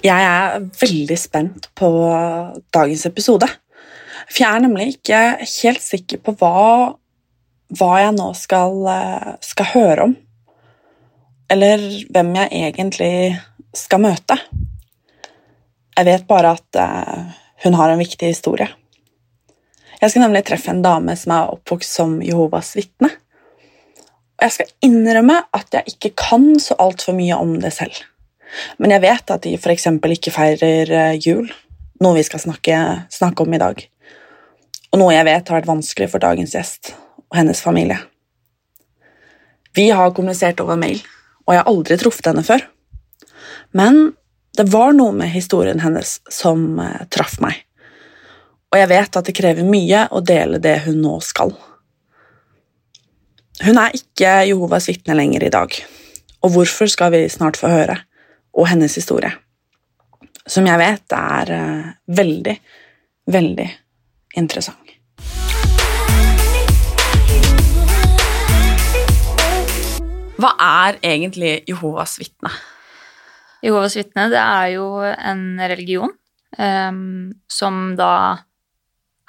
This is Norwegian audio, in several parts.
Jeg er veldig spent på dagens episode. For jeg er nemlig ikke helt sikker på hva, hva jeg nå skal, eh, skal høre om. Eller hvem jeg egentlig skal møte. Jeg vet bare at uh, hun har en viktig historie. Jeg skal nemlig treffe en dame som er oppvokst som Jehovas vitne. Og jeg skal innrømme at jeg ikke kan så altfor mye om det selv. Men jeg vet at de f.eks. ikke feirer eh, jul, noe vi skal snakke, snakke, om i dag. Og noe jeg vet har vært vanskelig for dagens gjest og hennes familie. Vi har kommunisert over mail, og jeg har aldri truffet henne før. Men det var noe med historien hennes som eh, traff meg. Og jeg vet at det krever mye å dele det hun nå skal. Hun er ikke Jehovas vitne lenger i dag, og hvorfor skal vi snart få høre og hennes historie. Som jeg vet er uh, veldig, veldig interessant. Hva er egentlig Jehovas vitne? Jehovas vitne det er jo en religion um, som da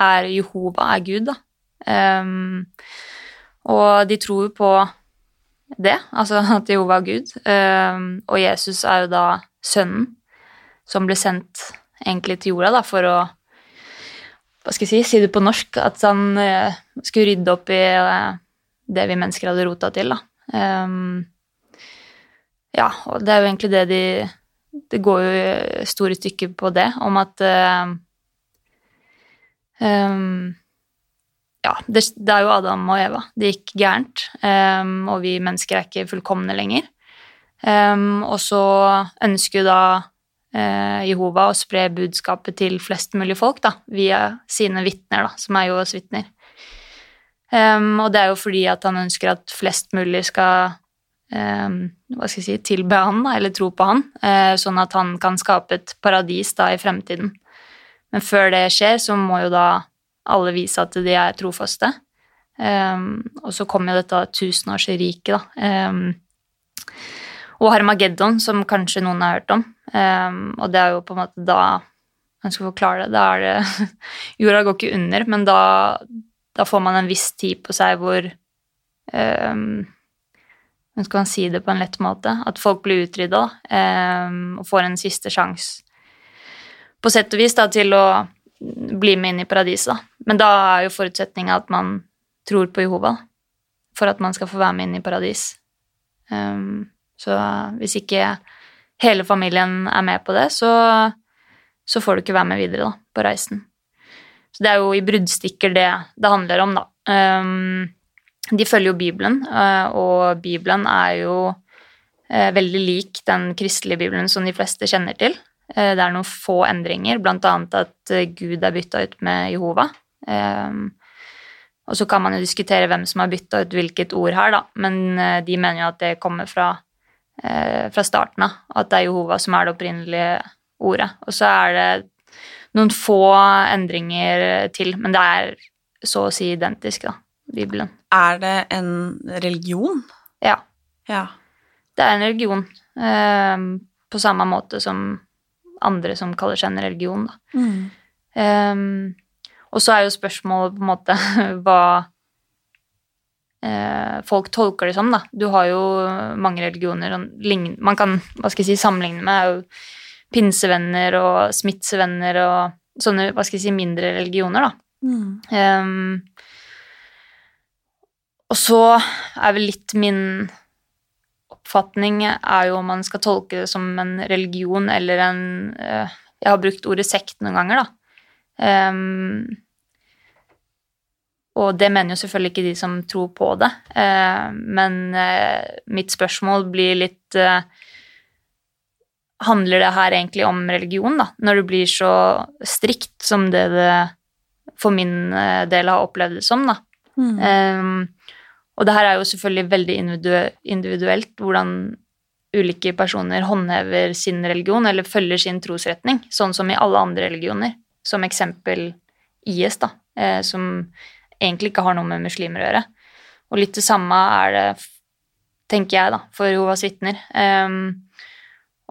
er Jehova er Gud, da. Um, og de tror på det, altså at Jehova er Gud. Um, og Jesus er jo da sønnen som ble sendt egentlig til jorda da, for å hva skal jeg si, si det på norsk, at han uh, skulle rydde opp i uh, det vi mennesker hadde rota til. da. Um, ja, og det er jo egentlig det de Det går jo store stykker på det, om at um, ja, det, det, er jo Adam og Eva. Det gikk gærent, um, og vi mennesker er ikke fullkomne lenger. Um, og så ønsker jo da uh, Jehova å spre budskapet til flest mulig folk da, via sine vitner, da, som er Jehovas vitner. Um, og det er jo fordi at han ønsker at flest mulig skal hva skal jeg si, tilbe han, da, eller tro på han, uh, sånn at han kan skape et paradis da i fremtiden. Men før det skjer, så må jo da alle vise at de er trofaste. Um, og så kommer jo dette tusenårsriket, da. Um, og Harmageddon, som kanskje noen har hørt om. Um, og det er jo på en måte da Jeg skal forklare det. Da er det Jorda går ikke under, men da, da, får man en viss tid på seg hvor um, Hvordan skal man si det på en lett måte? At folk blir utrydda um, og får en siste sjanse, på sett og vis, da, til å bli med inn i paradiset, da. Men da er jo forutsetninga at man tror på Jehova for at man skal få være med inn i paradis. Um, så hvis ikke hele familien er med på det, så, så, får du ikke være med videre da, på reisen. Så det er jo i bruddstikker det det handler om, da. Um, de følger jo Bibelen, uh, og Bibelen er jo uh, veldig lik den kristelige Bibelen som de fleste kjenner til. Uh, det er noen få endringer, bl.a. at Gud er bytta ut med Jehova. Um, og så kan man jo diskutere hvem som har bytta ut hvilket ord her, da, men de mener jo at det kommer fra, fra starten av, at det er Jehova som er det opprinnelige ordet. Og så er det noen få endringer til, men det er så å si identisk, da, Bibelen. Er det en religion? Ja. ja. Det er en religion, Eh, på samme måte som andre som kaller seg en religion, da. Mm. Eh, og så er jo spørsmålet på en måte hva eh, folk tolker det som, da. Du har jo mange religioner Man kan hva skal jeg si, sammenligne med er jo pinsevenner og smitsevenner og sånne hva skal jeg si, mindre religioner, da. Mm. Um, og så er vel litt min oppfatning er jo om man skal tolke det som en religion eller en uh, Jeg har brukt ordet sekt noen ganger, da. Um, og det mener jo selvfølgelig ikke de som tror på det. Uh, men uh, mitt spørsmål blir litt uh, Handler det her egentlig om religion, da? Når det blir så strikt som det det for min del har opplevd det som, da. Mm. Um, og det her er jo selvfølgelig veldig individuelt hvordan ulike personer håndhever sin religion eller følger sin trosretning, sånn som i alle andre religioner. Som eksempel IS, da, eh, som egentlig ikke har noe med muslimer å gjøre. Og litt det samme er det, tenker jeg, da, for Jehovas vitner. Um,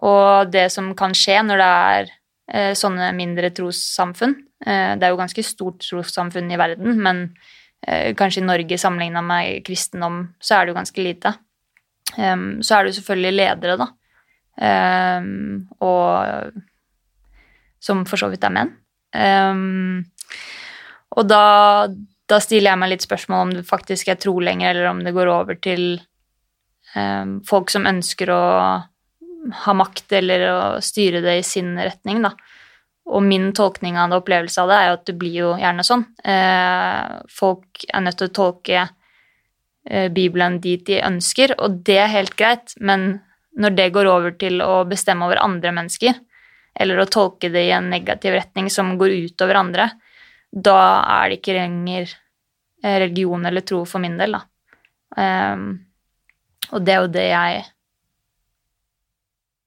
og det som kan skje når det er eh, sånne mindre trossamfunn eh, Det er jo ganske stort trossamfunn i verden, men eh, kanskje i Norge sammenligna med kristendom, så er det jo ganske lite. Um, så er det jo selvfølgelig ledere, da. Um, og som for så vidt er menn. Um, og da, da, stiller jeg meg litt spørsmål om det faktisk er tro lenger, eller om det går over til folk som ønsker å ha makt eller å styre det i sin retning, da. Og min tolkning av det, opplevelse av det, er jo at det blir jo gjerne sånn. Uh, folk er nødt til å tolke Eh, Bibelen dit de ønsker, og det er helt greit, men når det går over til å bestemme over andre mennesker, eller å tolke det i en negativ retning som går ut over andre, da er det ikke lenger eh, religion eller tro for min del, da. Og det er jo det jeg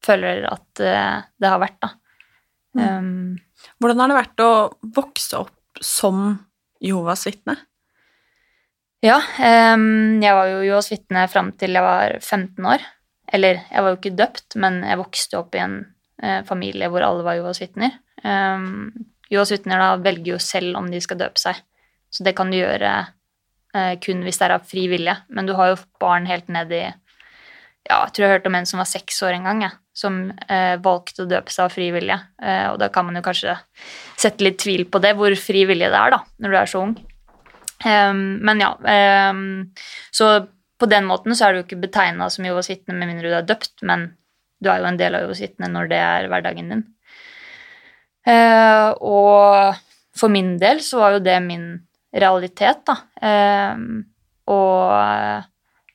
føler at uh, det har vært, da. Um, Hvordan har det vært å vokse opp som Jehovas vitne? Ja, um, jeg var jo Jehovas vitne fram til jeg var 15 år. Eller jeg var jo ikke døpt, men jeg vokste opp i en uh, familie hvor alle var Jehovas vitner. Um, Jehovas vitner da velger jo selv om de skal døpe seg, så det kan du gjøre uh, kun hvis det er av fri vilje. Men du har jo barn helt ned i ja, jeg tror jeg hørte om en som var seks år en gang, jeg, som eh, valgte å døpe seg av fri vilje. og da kan man jo kanskje sette litt tvil på det, hvor fri vilje det er da, når du er så ung. Um, men ja. Um, så på den måten så er du jo ikke betegna som Jehovas vitne med mindre du er døpt, men du er jo en del av Jehovas vitne når det er hverdagen din. Uh, og for min del så var jo det min realitet, da. Um, og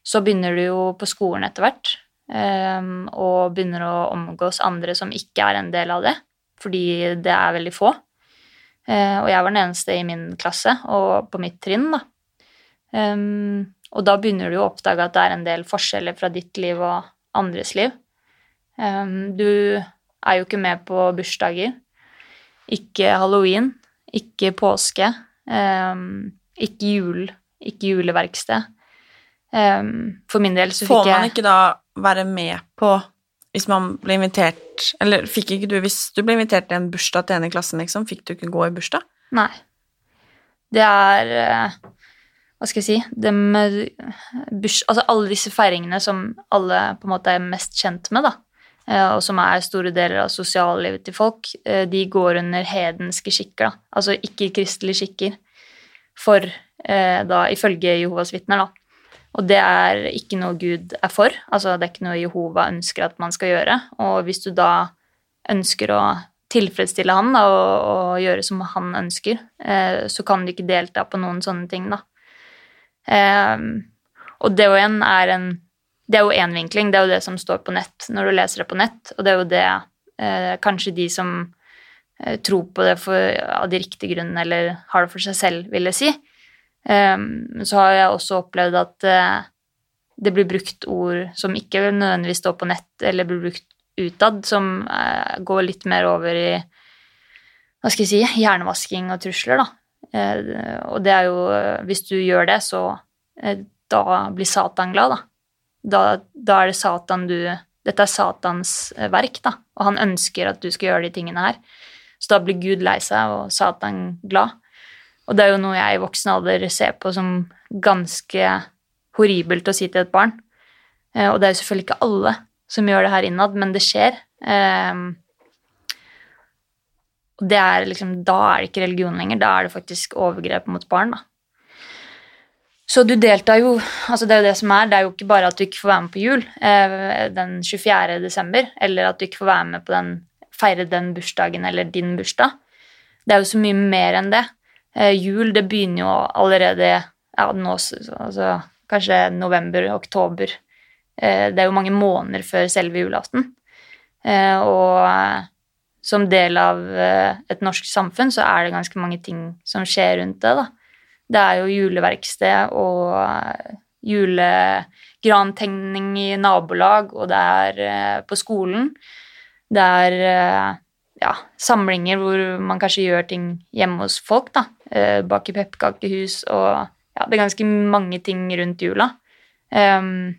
så begynner du jo på skolen etter hvert og begynner å omgås andre som ikke er en del av det, fordi det er veldig få. Eh, og jeg var den eneste i min klasse og på mitt trinn, da. Um, og da begynner du å oppdage at det er en del forskjeller fra ditt liv og andres liv. Um, du er jo ikke med på bursdager, ikke halloween, ikke påske, ikke jul, ikke juleverksted. For min del så fikk jeg Får man ikke da være med på hvis man ble invitert Eller fikk ikke du Hvis du ble invitert til en bursdag til en i klassen, liksom, fikk du ikke gå i bursdag? Nei. Det er eh, Hva skal jeg si de, burs, Altså alle disse feiringene som alle på en måte er mest kjent med, da, eh, og som er store deler av sosiallivet til folk, eh, de går under hedenske skikker, da. Altså ikke-kristelige skikker. For da, ifølge Jehovas vitner, da, og det er ikke noe Gud er for. Altså det er ikke noe Jehova ønsker at man skal gjøre. Og hvis du da ønsker å tilfredsstille han da, og, og, gjøre som han ønsker, eh, så kan du ikke delta på noen sånne ting, da. Eh, og det er en Det er jo én vinkling, det er jo det som står på nett når du leser det på nett, og det er jo det eh, kanskje de som eh, tror på det for, av de riktige grunnene eller har det for seg selv, vil jeg si, Um, så har jeg også opplevd at uh, det blir brukt ord som ikke nødvendigvis står på nett, eller blir brukt utad, som uh, går litt mer over i hva skal jeg si, hjernevasking og trusler, da. Uh, og det er jo Hvis du gjør det, så da blir Satan glad, da. da. Da er det Satan du Dette er Satans verk, da, og han ønsker at du skal gjøre de tingene her. Så da blir Gud lei seg og Satan glad. Og det er jo noe jeg i voksen alder ser på som ganske horribelt å si til et barn. Eh, og det er jo selvfølgelig ikke alle som gjør det her innad, men det skjer. Ehm, og det er liksom, da er det ikke religion lenger, da er det faktisk overgrep mot barn. da. Så du deltar jo altså Det er jo det som er. Det er jo ikke bare at du ikke får være med på jul eh, den 24. desember, eller at du ikke får være med på den, feire den bursdagen eller din bursdag. Det er jo så mye mer enn det. Eh, jul det begynner jo allerede ja, nå, altså, kanskje november-oktober. Eh, det er jo mange måneder før selve julaften. Eh, og som del av et norsk samfunn så er det ganske mange ting som skjer rundt det. da. Det er jo juleverksted og julegrantegning i nabolag, og det er på skolen. Det er ja, samlinger hvor man kanskje gjør ting hjemme hos folk, da. Eh, Bake pepperkakehus og ja, det er ganske mange ting rundt jula. Um,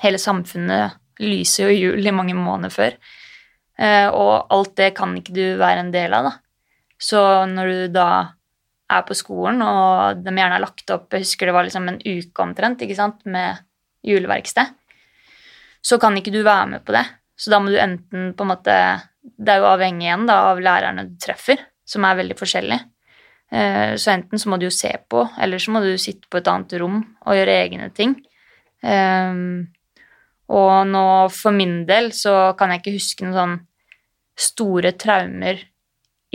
hele samfunnet lyser jo jul i mange måneder før. Uh, og alt det kan ikke du være en del av, da. Så når du da er på skolen, og de gjerne har lagt opp Jeg husker det var liksom en uke omtrent ikke sant, med juleverksted. Så kan ikke du være med på det. Så da må du enten på en måte Det er jo avhengig igjen da, av lærerne du treffer, som er veldig forskjellige. Eh, så enten så må du jo se på, eller så må du sitte på et annet rom og gjøre egne ting. Um, og nå for min del så kan jeg ikke huske noen sånn store traumer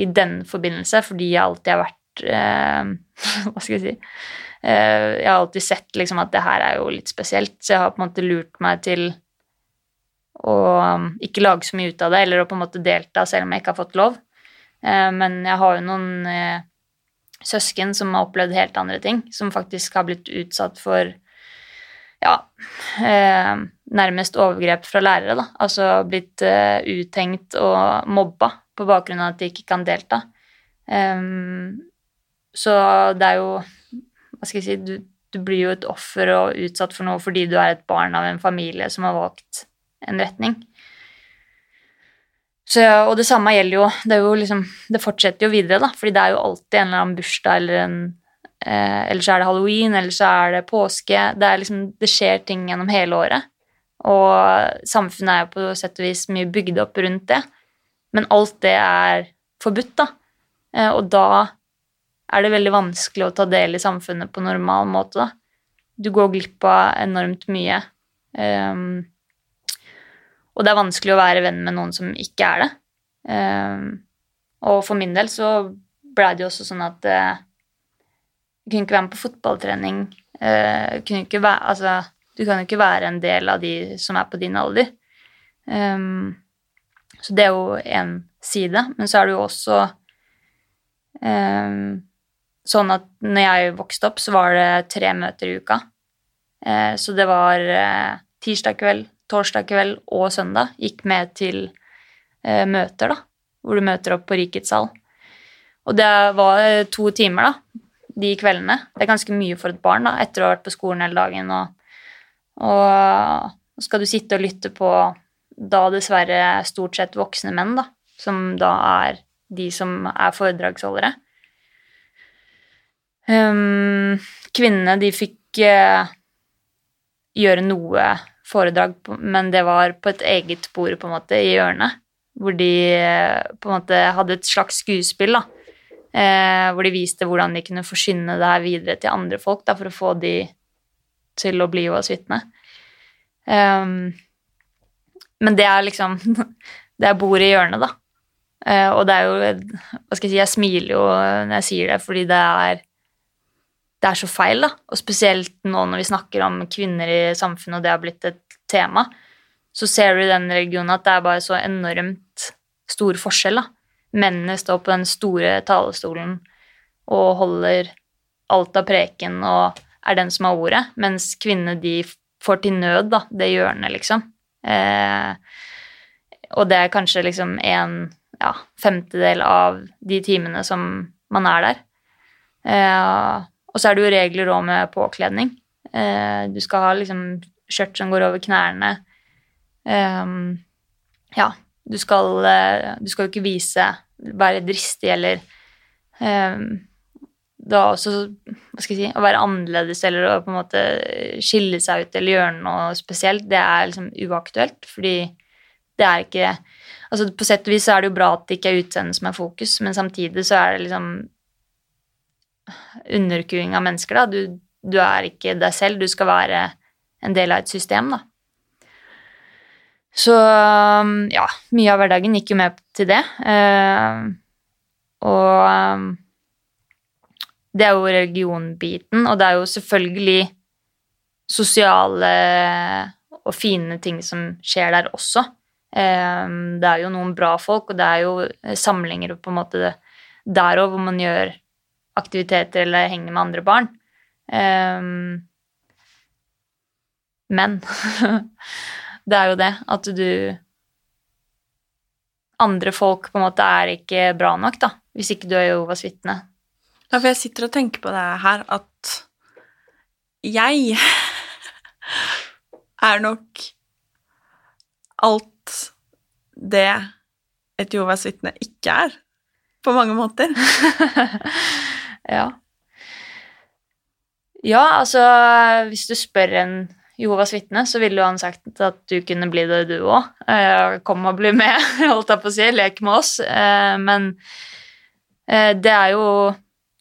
i den forbindelse, fordi jeg alltid har vært uh, Hva skal jeg si uh, Jeg har alltid sett liksom at det her er jo litt spesielt, så jeg har på en måte lurt meg til å um, ikke lage så mye ut av det, eller å på en måte delta selv om jeg ikke har fått lov. Uh, men jeg har jo noen søsken som har opplevd helt andre ting, som faktisk har blitt utsatt for ja, eh, nærmest overgrep fra lærere, da. Altså blitt eh, uthengt og mobba på bakgrunn av at de ikke kan delta. Um, så det er jo Hva skal jeg si du, du, blir jo et offer og utsatt for noe fordi du er et barn av en familie som har valgt en retning. Så, og det samme gjelder jo det, jo liksom, det fortsetter jo videre, da, fordi det er jo alltid en eller annen bursdag eller en eh, Eller så er det halloween, eller så er det påske. Det, er liksom, det skjer ting gjennom hele året. Og samfunnet er jo på sett og vis mye bygd opp rundt det. Men alt det er forbudt, da. Eh, og da er det veldig vanskelig å ta del i samfunnet på normal måte, da. Du går glipp av enormt mye. Um, og det er vanskelig å være venn med noen som ikke er det. Um, og for min del så blei det jo også sånn at uh, jeg kunne ikke være med på fotballtrening. Uh, kunne ikke være, altså, du kan jo ikke være en del av de som er på din alder. Um, så det er jo én side. Men så er det jo også um, sånn at når jeg vokste opp, så var det tre møter i uka. Uh, så det var tirsdag kveld, torsdag kveld og søndag gikk med til eh, møter, da, hvor du møter opp på Rikets sal. Og det var to timer, da, de kveldene. Det er ganske mye for et barn da, etter å ha vært på skolen hele dagen. Og, og skal du sitte og lytte på da dessverre stort sett voksne menn, da, som da er de som er foredragsholdere. Um, kvinnene, de fikk uh, gjøre noe foredrag, men det var på et eget bord på en måte i hjørnet. Hvor de eh, på en måte hadde et slags skuespill. da, eh, Hvor de viste hvordan de kunne forsyne det her videre til andre folk da, for å få de til å bli Jehovas vitne. Um, men det er liksom Det er bordet i hjørnet, da. Eh, og det er jo Hva skal jeg si, jeg smiler jo når jeg sier det, fordi det er det er så feil, da. Og spesielt nå når vi snakker om kvinner i samfunnet, og det har blitt et tema, så ser du i den religionen at det er bare så enormt stor forskjell, da. Mennene står på den store talerstolen og holder alt av preken og er den som har ordet, mens kvinnene de får til nød, da, det hjørnet, liksom. Eh, og det er kanskje liksom en ja, femtedel av de timene som man er der. Eh, og så er det jo regler òg med påkledning. Eh, du skal ha liksom skjørt som går over knærne. Um, ja, du skal, uh, du skal jo ikke vise Være dristig eller um, da også hva skal jeg si, Å være annerledes eller å på en måte skille seg ut eller gjøre noe spesielt, det er liksom uaktuelt, fordi det er ikke altså På sett og vis så er det jo bra at det ikke er utseendet som er fokus, men samtidig så er det liksom underkuing av mennesker, da. Du, du, er ikke deg selv, du skal være en del av et system, da. Så um, ja, mye av hverdagen gikk jo med til det. Uh, og um, det er jo religionbiten, og det er jo selvfølgelig sosiale og fine ting som skjer der også. Um, det er jo noen bra folk, og det er jo samlinger på en måte der òg hvor man gjør aktiviteter eller henger med andre barn. Um, men det er jo det at du Andre folk på en måte er ikke bra nok, da, hvis ikke du er Jehovas vitne. Ja, for jeg sitter og tenker på det her at jeg er nok alt det et Jehovas vitne ikke er, på mange måter. ja. Ja, altså hvis du spør en Jehovas vitne, så ville jo han sagt at du kunne bli det, du òg. Eh, kom og bli med, holdt jeg på å si. Lek med oss. Eh, men eh, det er, jo,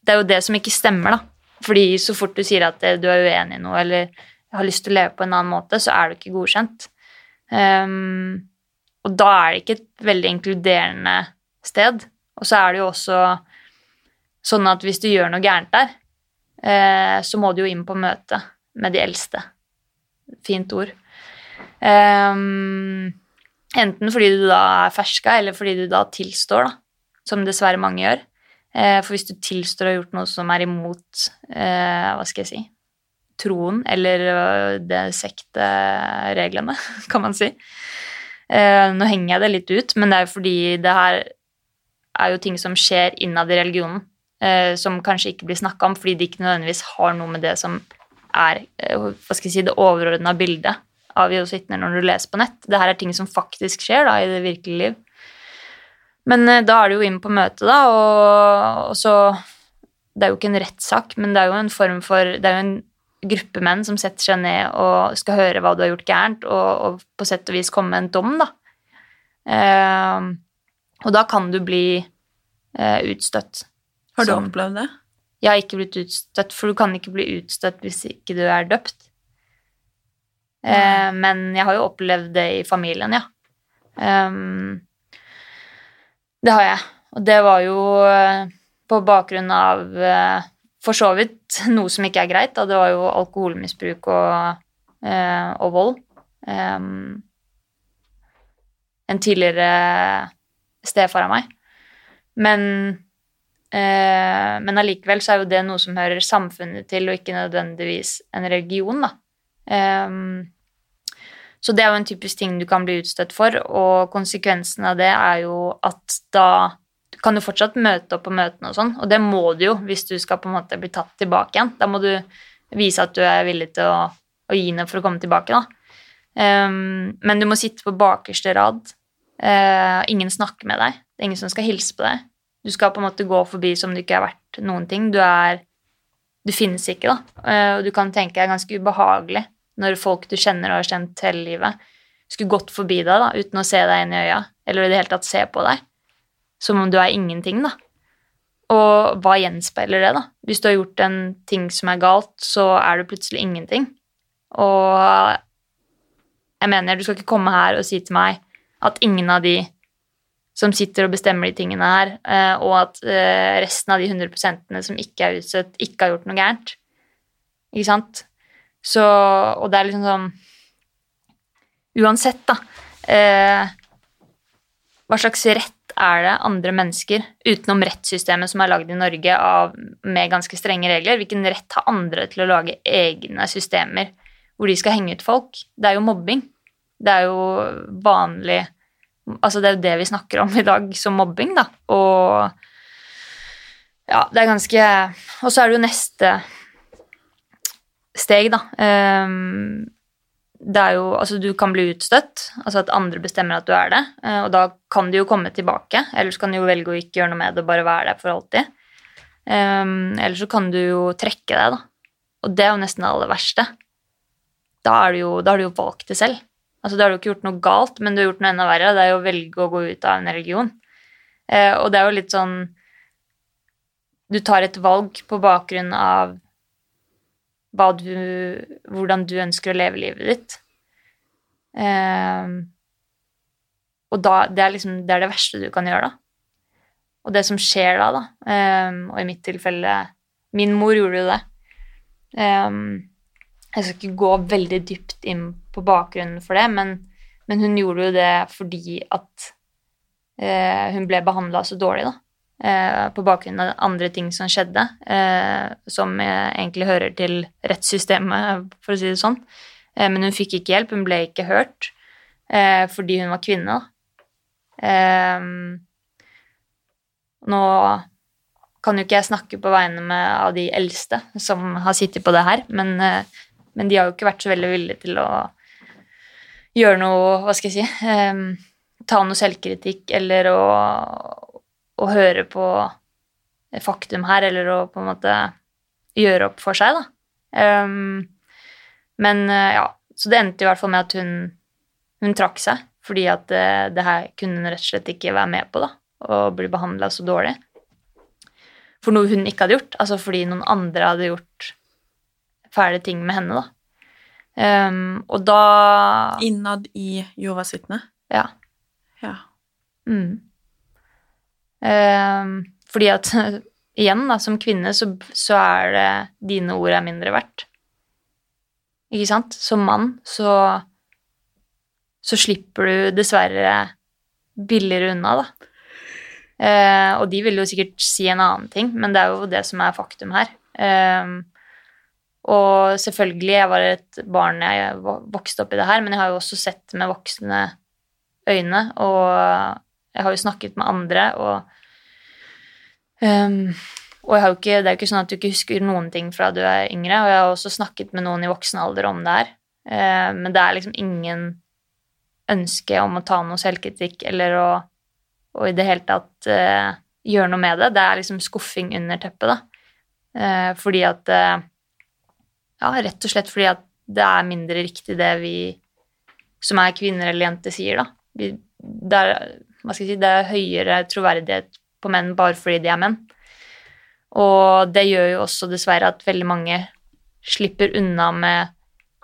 det er jo det som ikke stemmer, da. Fordi så fort du sier at du er uenig i noe eller har lyst til å leve på en annen måte, så er du ikke godkjent. Um, og da er det ikke et veldig inkluderende sted. Og så er det jo også sånn at hvis du gjør noe gærent der, eh, så må du jo inn på møte med de eldste. Fint ord. Um, enten fordi du da er ferska, eller fordi du da tilstår, da, som dessverre mange gjør. Eh, for hvis du tilstår å ha gjort noe som er imot eh, Hva skal jeg si troen eller det sektereglene, kan man si. Nå henger jeg det litt ut, men det er jo fordi det her er jo ting som skjer innad i religionen, som kanskje ikke blir snakka om fordi de ikke nødvendigvis har noe med det som er hva skal jeg si, det overordna bildet av Jehovas vitner når du leser på nett. Det her er ting som faktisk skjer da, i det virkelige liv. Men da er det jo inn på møtet, da, og, og så Det er jo ikke en rettssak, men det er jo en form for Det er jo en gruppe menn som setter seg ned og skal høre hva du har gjort gærent, og, og på sett og vis komme med en dom, da. Eh, og da kan du bli eh, utstøtt. Har du som, opplevd det? Jeg har ikke blitt utstøtt, for du kan ikke bli utstøtt hvis ikke du er døpt. Eh, men jeg har jo opplevd det i familien, ja. Um, det har jeg. Og det var jo eh, på bakgrunn av uh, for så vidt noe som ikke er greit. Da. Det var jo alkoholmisbruk og, eh, og vold. Um, en tidligere stefar av meg. Men, eh, men allikevel så er jo det noe som hører samfunnet til, og ikke nødvendigvis en religion, da. Um, så det er jo en typisk ting du kan bli utstøtt for, og konsekvensen av det er jo at da kan du fortsatt møte opp på møtene og sånn, og det må du jo hvis du skal på en måte bli tatt tilbake igjen. Da må du vise at du er villig til å, å gi noe for å komme tilbake, da. Um, men du må sitte på bakerste rad. Uh, ingen snakker med deg. Det er ingen som skal hilse på deg. Du skal på en måte gå forbi som du ikke er verdt noen ting. Du er Du finnes ikke, da. Uh, og du kan tenke deg ganske ubehagelig når folk du kjenner og har kjent hele livet, skulle gått forbi deg da, uten å se deg inn i øya, eller i det hele tatt se på deg som om du er ingenting, da. Og hva gjenspeiler det, da? Hvis du har gjort en ting som er galt, så er du plutselig ingenting. Og jeg mener, du skal ikke komme her og si til meg at ingen av de som sitter og bestemmer de tingene her, eh, og at eh, resten av de 100% som ikke er utstøtt, ikke har gjort noe gærent. Ikke sant? Så Og det er liksom sånn Uansett, da. Eh, hva slags rett er det andre mennesker utenom rettssystemet som er lagd i Norge av, med ganske strenge regler? Hvilken rett har andre til å lage egne systemer hvor de skal henge ut folk? Det er jo mobbing. Det er jo vanlig Altså, det er jo det vi snakker om i dag som mobbing, da. Og ja, det er ganske Og så er det jo neste steg, da. Um, det er jo Altså, du kan bli utstøtt, altså at andre bestemmer at du er det, eh, og da kan du jo komme tilbake. Ellers kan du jo velge å ikke gjøre noe med det og bare være der for alltid. Um, eller så kan du jo trekke deg, da. Og det er jo nesten det aller verste. Da, er du da har du jo valgt det selv. Altså, da har du ikke gjort noe galt, men du har gjort noe enda verre. Det er jo å velge å gå ut av en religion. Eh, og det er jo litt sånn Du tar et valg på bakgrunn av du, hvordan du ønsker å leve livet ditt. Eh, og da, det er liksom det er det verste du kan gjøre, da. Og det som skjer da, da, eh, og i mitt tilfelle Min mor gjorde jo det. Um, jeg skal ikke gå veldig dypt inn på bakgrunnen for det, men, men hun gjorde jo det fordi at eh, hun ble behandla så dårlig, da. eh, på bakgrunn av andre ting som skjedde, eh, som egentlig hører til rettssystemet, for å si det sånn. Eh, men hun fikk ikke hjelp, hun ble ikke hørt eh, fordi hun var kvinne. Eh, nå kan jo ikke jeg snakke på vegne med, av de eldste som har sittet på det her, men, men, de har jo ikke vært så veldig villige til å gjøre noe Hva skal jeg si um, Ta noe selvkritikk eller å, å, høre på faktum her, eller å på en måte gjøre opp for seg, da. Um, men ja, så det endte i hvert fall med at hun, hun trakk seg, fordi at det, det, her kunne hun rett og slett ikke være med på, da, å bli behandla så dårlig. For noe hun ikke hadde gjort, altså fordi noen andre hadde gjort fæle ting med henne, da. Um, og da Innad i Jovas vitne? Ja. ja. Mm. Um, fordi at igjen, da, som kvinne, så, så, er det dine ord er mindre verdt. Ikke sant? Som mann så så slipper du dessverre billigere unna, da. Uh, og de vil jo sikkert si en annen ting, men det er jo det som er faktum her. Uh, og selvfølgelig, jeg var et barn jeg vokste opp i det her, men jeg har jo også sett med voksne øyne, og jeg har jo snakket med andre, og um, og jo ikke, det er jo ikke sånn at du ikke husker noen ting fra du er yngre, og jeg har også snakket med noen i voksen alder om det her, uh, men det er liksom ingen ønske om å ta noe selvkritikk eller å, å i det hele tatt uh, gjøre noe med det. Det er liksom skuffing under teppet, da. Uh, fordi at ja, rett og slett fordi at det er mindre riktig det vi som er kvinner eller jenter, sier, da. Vi, det, er, si, det er høyere troverdighet på menn bare fordi de er menn. Og det gjør jo også dessverre at veldig mange slipper unna med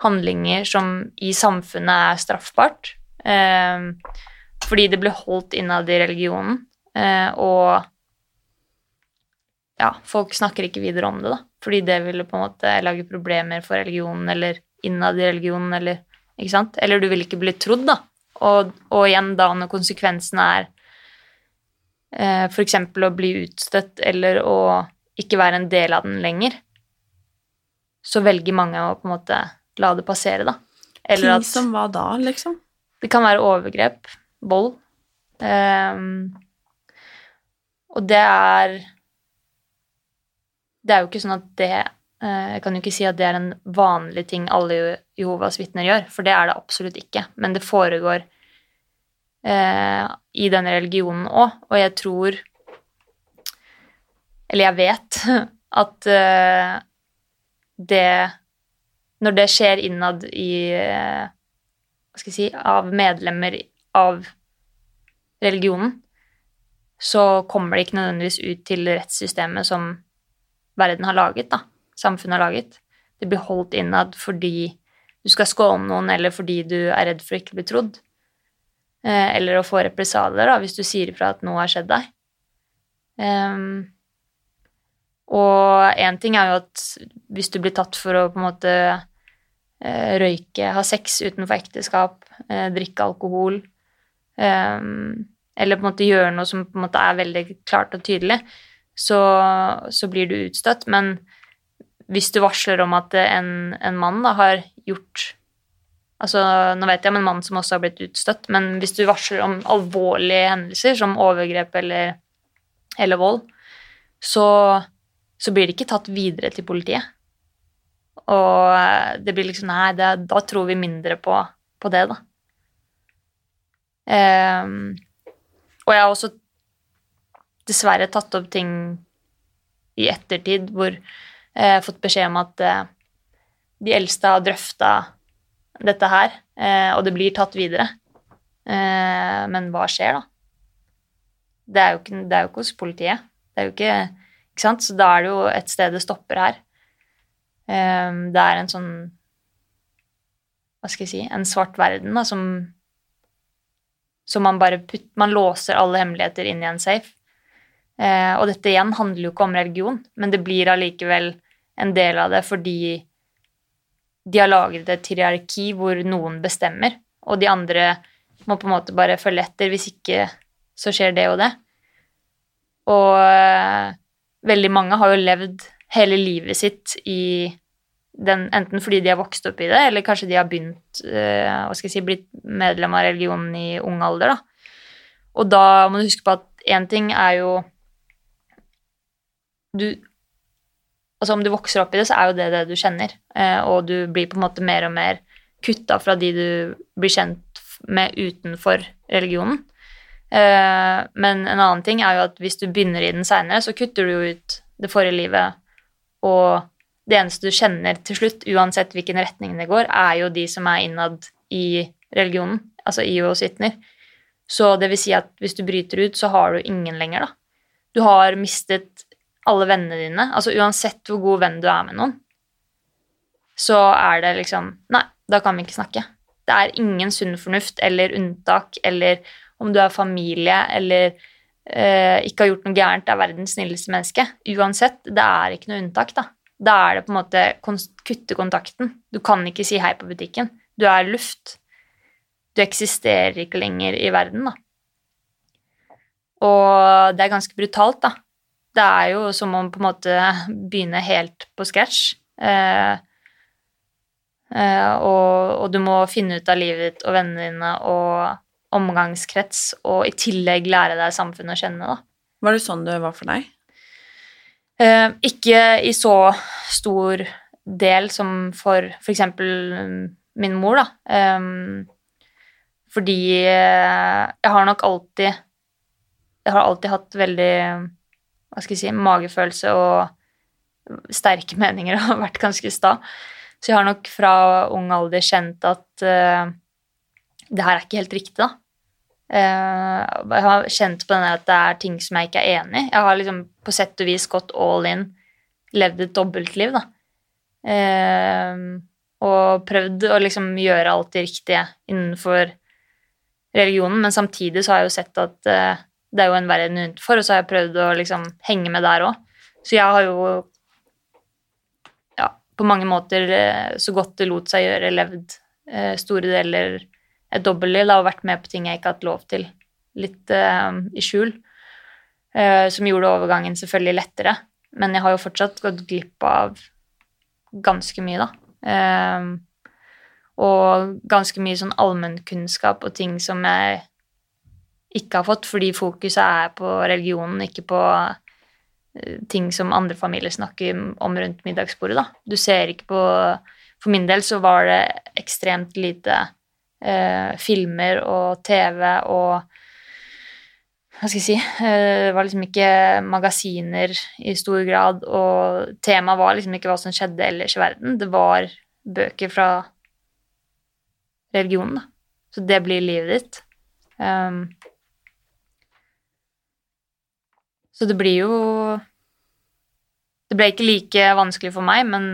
handlinger som i samfunnet er straffbart. Eh, fordi det blir holdt innad i religionen. Eh, og ja, folk snakker ikke videre om det, da. Fordi det ville på en måte lage problemer for religionen eller innad i religionen, eller ikke sant? Eller du vil ikke bli trodd, da. Og, og igjen da når konsekvensene er eh, f.eks. å bli utstøtt eller å ikke være en del av den lenger, så velger mange å på en måte la det passere, da. Eller Ting som hva da, liksom? Det kan være overgrep, vold. Um, og det er det er jo ikke sånn at det eh, Jeg kan jo ikke si at det er en vanlig ting alle Jehovas vitner gjør, for det er det absolutt ikke. Men det foregår eh, i denne religionen òg, og jeg tror Eller jeg vet at eh, det Når det skjer innad i eh, Hva skal jeg si Av medlemmer av religionen, så kommer det ikke nødvendigvis ut til rettssystemet som verden har laget, da. Samfunnet har laget. Det blir holdt innad fordi du skal skåne noen, eller fordi du er redd for å ikke bli trodd. Eh, eller å få represalier, da, hvis du sier ifra at noe har skjedd deg. Um, og én ting er jo at hvis du blir tatt for å på en måte eh, røyke, ha sex utenfor ekteskap, eh, drikke alkohol um, Eller på en måte gjøre noe som på en måte er veldig klart og tydelig, så, så, blir du utstøtt. Men hvis du varsler om at en, en mann da, har gjort Altså, nå vet jeg om en mann som også har blitt utstøtt, men hvis du varsler om alvorlige hendelser som overgrep eller, eller vold, så, så, blir det ikke tatt videre til politiet. Og det blir liksom Nei, det, da tror vi mindre på, på det, da. Um, og jeg har også dessverre tatt opp ting i ettertid hvor jeg har fått beskjed om at eh, de eldste har drøfta dette her, eh, og det blir tatt videre. Eh, men hva skjer, da? Det er jo ikke, er jo ikke hos politiet. Det er jo ikke, ikke sant? Så da er det jo et sted det stopper her. Det er en sånn Hva skal jeg si En svart verden da, som, som man bare putter Man låser alle hemmeligheter inn i en safe. Eh, og dette igjen handler jo ikke om religion, men det blir allikevel en del av det fordi de har laget et hierarki hvor noen bestemmer, og de andre må på en måte bare følge etter. Hvis ikke så skjer det og det. Og eh, veldig mange har jo levd hele livet sitt i den, enten fordi de har vokst opp i det, eller kanskje de har begynt eh, hva skal jeg si, blitt medlem av religionen i ung alder. da. Og da må du huske på at én ting er jo du, altså Om du vokser opp i det, så er jo det det du kjenner. Eh, og du blir på en måte mer og mer kutta fra de du blir kjent med utenfor religionen. Eh, men en annen ting er jo at hvis du begynner i den seinere, så kutter du jo ut det forrige livet, og det eneste du kjenner til slutt, uansett hvilken retning det går, er jo de som er innad i religionen, altså i og sittner. Så det vil si at hvis du bryter ut, så har du ingen lenger, da. Du har mistet alle vennene dine. Altså uansett hvor god venn du er med noen, så er det liksom Nei, da kan vi ikke snakke. Det er ingen sunn fornuft eller unntak eller om du er familie eller eh, ikke har gjort noe gærent, er verdens snilleste menneske. Uansett, det er ikke noe unntak, da. Da er det på en måte kutte kontakten. Du kan ikke si hei på butikken. Du er luft. Du eksisterer ikke lenger i verden, da. Og det er ganske brutalt, da. Det er jo som om på en måte begynne helt på scratch. Eh, eh, og, og, du må finne ut av livet ditt og vennene dine og omgangskrets, og i tillegg lære deg samfunnet å kjenne, da. Var det sånn det var for deg? Eh, ikke i så stor del som for f.eks. min mor, da. Um, fordi eh, jeg har nok alltid Jeg har alltid hatt veldig hva skal jeg si, magefølelse og sterke meninger og vært ganske sta. Så jeg har nok fra ung alder kjent at uh, det her er ikke helt riktig, da. Uh, jeg har kjent på denne at det er ting som jeg ikke er enig i. Jeg har liksom på sett og vis gått all in, levd et dobbeltliv, da. Uh, og prøvd å liksom gjøre alt det riktige innenfor religionen, men samtidig så har jeg jo sett at det er jo en verden utenfor, og så har jeg prøvd å liksom henge med der òg. Så jeg har jo ja, på mange måter så godt det lot seg gjøre, levd store deler et dobbeltliv og vært med på ting jeg ikke har hatt lov til, litt eh, i skjul. Eh, som gjorde overgangen selvfølgelig lettere. Men jeg har jo fortsatt gått glipp av ganske mye, da. Uh, og ganske mye sånn allmennkunnskap og ting som jeg ikke har fått, fordi fokuset er på religionen, ikke på ting som andre familier snakker om rundt middagsbordet, da. Du ser ikke på For min del så var det ekstremt lite eh, filmer og TV og hva skal jeg si eh, Det var liksom ikke magasiner i stor grad, og temaet var liksom ikke hva som skjedde ellers i verden. Det var bøker fra religionen, da. Så det blir livet ditt. Um, så det blir jo Det ble ikke like vanskelig for meg, men,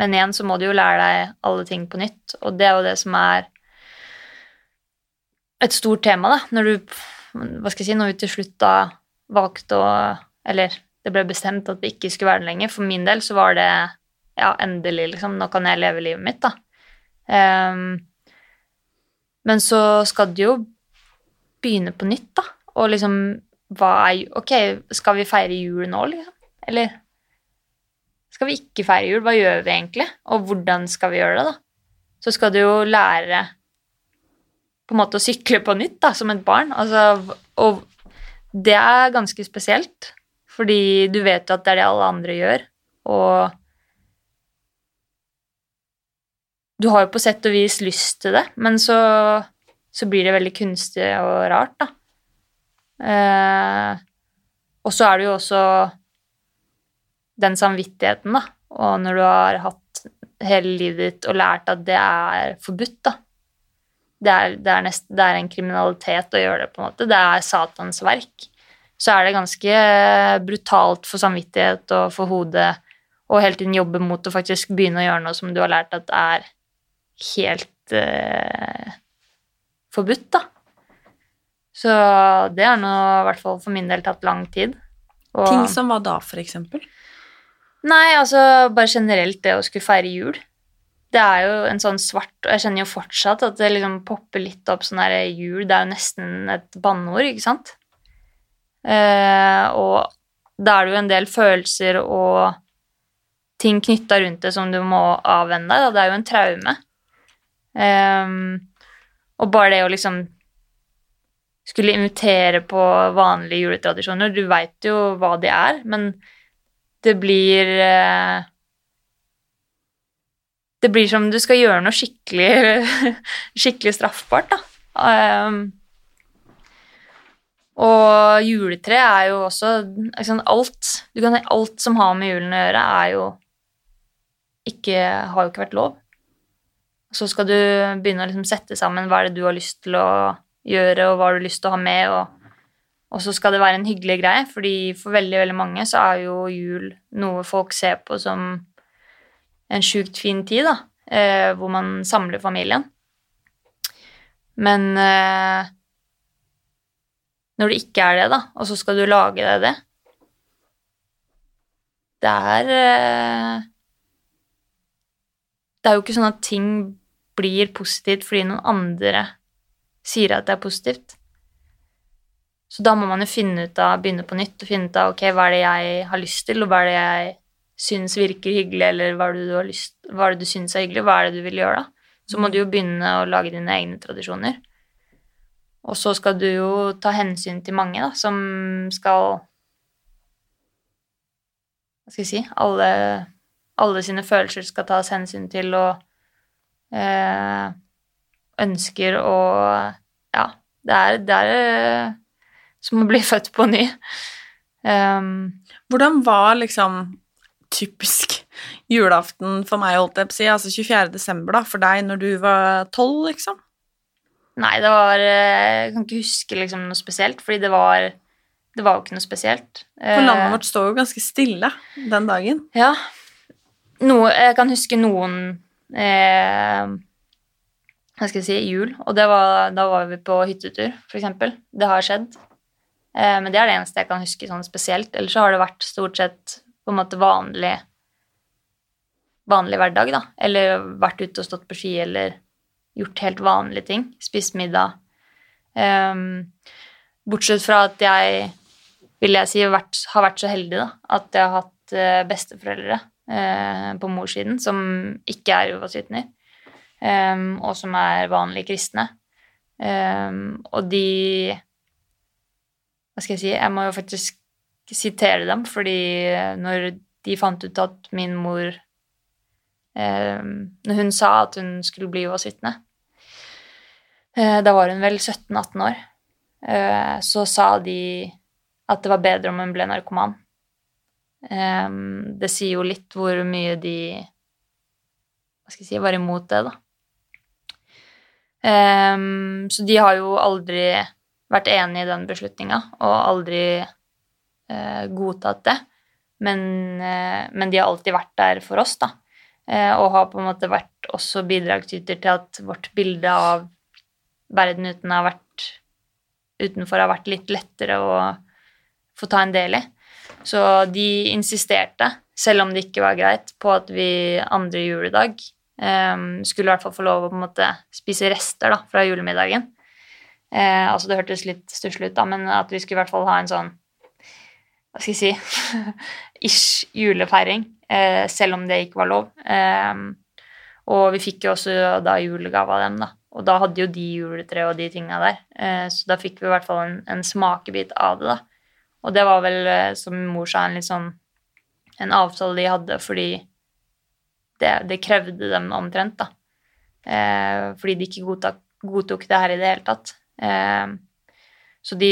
men igjen så må du jo lære deg alle ting på nytt, og det er jo det som er et stort tema, da, når du Hva skal jeg si, når vi til slutt da valgte å Eller det ble bestemt at vi ikke skulle være det lenger. For min del så var det ja, endelig, liksom. Nå kan jeg leve livet mitt, da. Um, men så skal du jo begynne på nytt, da. Og liksom hva er Ok, skal vi feire jul nå, liksom? Eller skal vi ikke feire jul? Hva gjør vi egentlig? Og hvordan skal vi gjøre det, da? Så skal du jo lære på en måte å sykle på nytt da, som et barn. Altså, og det er ganske spesielt, fordi du vet jo at det er det alle andre gjør, og Du har jo på sett og vis lyst til det, men så, så blir det veldig kunstig og rart, da. Eh, og så er det jo også den samvittigheten, da. Og når du har hatt hele livet ditt og lært at det er forbudt, da, det er, det, er nest, det er, en kriminalitet å gjøre det, på en måte. Det er Satans verk. Så er det ganske brutalt for samvittighet og for hodet å hele tiden jobbe mot å faktisk begynne å gjøre noe som du har lært at er helt eh, forbudt, da. Så det har nå i hvert fall for min del tatt lang tid. Og, Ting som hva da, for eksempel? Nei, altså bare generelt det å skulle feire jul det er jo en sånn svart Og jeg kjenner jo fortsatt at det liksom popper litt opp sånn derre jul Det er jo nesten et banneord, ikke sant? Eh, og da er det jo en del følelser og ting knytta rundt det som du må avvenne deg. Det er jo en traume. Eh, og bare det å liksom skulle invitere på vanlige juletradisjoner Du veit jo hva de er, men det blir eh, Det blir som du skal gjøre noe skikkelig, skikkelig straffbart, da. Um, og juletre er jo også liksom, Alt du kan, alt som har med julen å gjøre, er jo ikke, har jo ikke vært lov. Så skal du begynne å liksom sette sammen hva er det du har lyst til å gjøre, og hva har du lyst til å ha med, og, og så skal det være en hyggelig greie, fordi for veldig, veldig mange så er jo jul noe folk ser på som en sjukt fin tid, da, eh, hvor man samler familien. Men eh, når det ikke er det, da, og så skal du lage deg det Det er eh, Det er jo ikke sånn at ting blir positivt fordi noen andre sier at det er positivt. Så da må man jo finne ut av, begynne på nytt og finne ut av ok, hva er det jeg har lyst til, og hva er det jeg syns virker hyggelig, eller hva er det du, har lyst, hva er det du syns er hyggelig, hva er det du vil gjøre, da? Så må du jo begynne å lage dine egne tradisjoner. Og så skal du jo ta hensyn til mange, da, som skal Hva skal jeg si Alle, alle sine følelser skal tas hensyn til, og eh, ønsker å Ja, det er, det er eh, som å bli født på ny. Um, Hvordan var liksom typisk julaften for meg, holdt jeg på å si, altså 24. desember, da, for deg når du var tolv, liksom? Nei, det var eh, Jeg kan ikke huske liksom noe spesielt, fordi det var Det var jo ikke noe spesielt. For landet vårt står jo ganske stille den dagen. Ja. Noe, jeg kan huske noen eh, Hva skal jeg si jul, og var, da var vi på hyttetur, eksempel. Det har skjedd. Eh, men det er det eneste jeg kan huske sånn spesielt. Ellers så har det vært stort sett på en måte vanlig vanlig hverdag, da. Eller vært ute og stått på ski, eller gjort helt vanlige ting. Spist middag. Eh, bortsett fra at jeg, vil jeg si, vært, har vært så heldig da, at jeg har hatt uh, besteforeldre eh, på morssiden som ikke er Jehovas vitner, um, og som er vanlige kristne. Um, og de Hva skal jeg si Jeg må jo faktisk sitere dem, fordi når de fant ut at min mor når hun sa at hun skulle bli Jehovas vitne, uh, da var hun vel 17-18 år, uh, så sa de at det var bedre om hun ble narkoman. Det sier jo litt hvor mye de hva skal jeg si, var imot det, da. Så de har jo aldri vært enig i den beslutninga og aldri uh, godtatt det. Men, men de har alltid vært der for oss, da. Uh, og har på en måte vært også bidragsyter til at vårt bilde av verden uten har vært, utenfor har vært litt lettere å få ta en del i. Så de insisterte, selv om det ikke var greit, på at vi andre juledag um, skulle i hvert fall få lov å på en måte spise rester da, fra julemiddagen. Uh, altså Det hørtes litt stusslig ut, da, men at vi skulle i hvert fall ha en sånn Hva skal jeg si Ish julefeiring uh, selv om det ikke var lov. Um, og vi fikk jo også da julegave av dem, da. Og da hadde jo de juletre og de tinga der. Uh, så da fikk vi i hvert fall en, en, smakebit av det, da. Og det var vel, eh, som mor sa, en litt sånn en avtale de hadde fordi det, det krevde dem omtrent, da. Eh, fordi de ikke godtok, godtok, det her i det hele tatt. Eh, så de,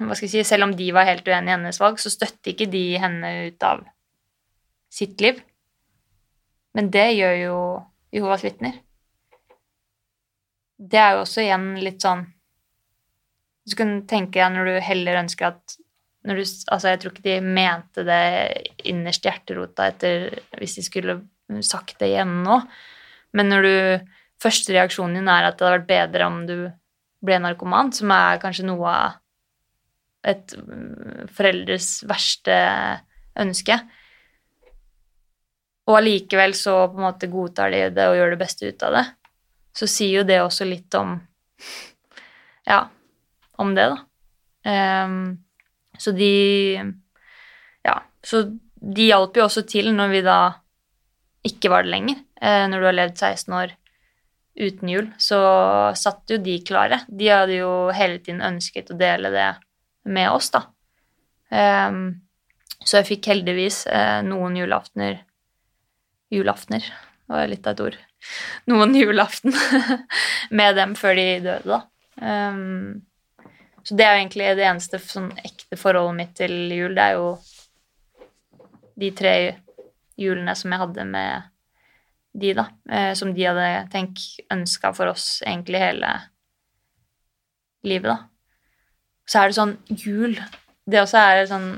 hva skal jeg si, selv om de var helt uenige i hennes valg, så støtte ikke de henne ut av sitt liv. Men det gjør jo Jehovas vitner. Det er jo også igjen litt sånn Du kan tenke deg når du heller ønsker at du, altså Jeg tror ikke de mente det innerst i hjerterota etter hvis de skulle sagt det igjen nå. Men når du Første reaksjonen din er at det hadde vært bedre om du ble narkoman, som er kanskje noe av et foreldres verste ønske, og allikevel så på en måte godtar de det og gjør det beste ut av det, så sier jo det også litt om Ja, om det, da. Um, Så de Ja, så de hjalp jo også til når vi da ikke var det lenger. Eh, når du har levd 16 år uten jul, så satt jo de klare. De hadde jo hele tiden ønsket å dele det med oss, da. Um, så jeg fikk heldigvis eh, noen julaftener Julaftener, var litt av et ord. Noen julaften med dem før de døde, da. Um, så det er jo egentlig det eneste sånn ekte forholdet mitt til jul. Det er jo de tre julene som jeg hadde med de, da. Eh, som de hadde tenkt ønska for oss egentlig hele livet, da. Så er det sånn jul Det også er sånn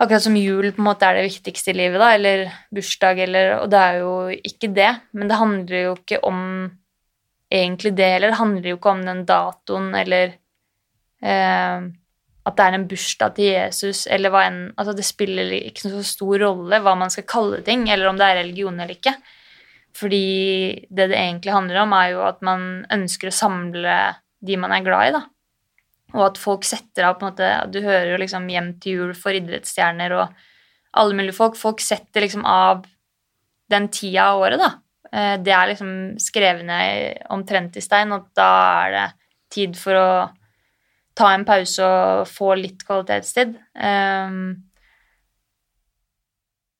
Akkurat som jul på en måte er det viktigste i livet, da, eller bursdag, eller Og det er jo ikke det, men det handler jo ikke om egentlig det heller. Det handler jo ikke om den datoen eller eh, at det er en bursdag til Jesus, eller hva enn altså Det spiller ikke så stor rolle hva man skal kalle ting, eller om det er religion eller ikke. Fordi det det egentlig handler om, er jo at man ønsker å samle de man er glad i, da. Og at folk setter av på en måte Du hører jo liksom Hjem til jul for idrettsstjerner og alle mulige folk. Folk setter liksom av den tida av året, da. Eh, det er liksom skrevet ned omtrent i stein, og da er det tid for å ta en pause og få litt kvalitetstid. Um,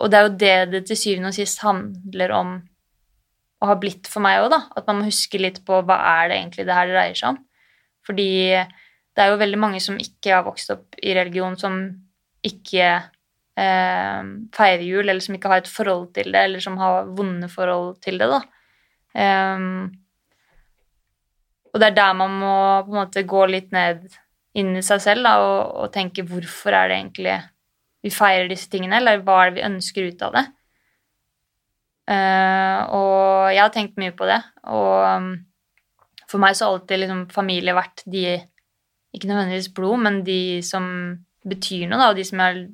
og det er jo det det til syvende og sist handler om å ha blitt for meg òg, da. At man må huske litt på hva er det egentlig det her dreier seg om. Fordi det er jo veldig mange som ikke har vokst opp i religion, som ikke eh, feirer jul, eller som ikke har et forhold til det, eller som har vonde forhold til det, da. Um, og det er der man må på en måte gå litt ned inn i seg selv da, og, og, tenke hvorfor er det egentlig vi feirer disse tingene, eller hva er det vi ønsker ut av det? Uh, og jeg har tenkt mye på det, og um, for meg så har alltid liksom, familie vært de Ikke nødvendigvis blod, men de som betyr noe, da, og de som jeg,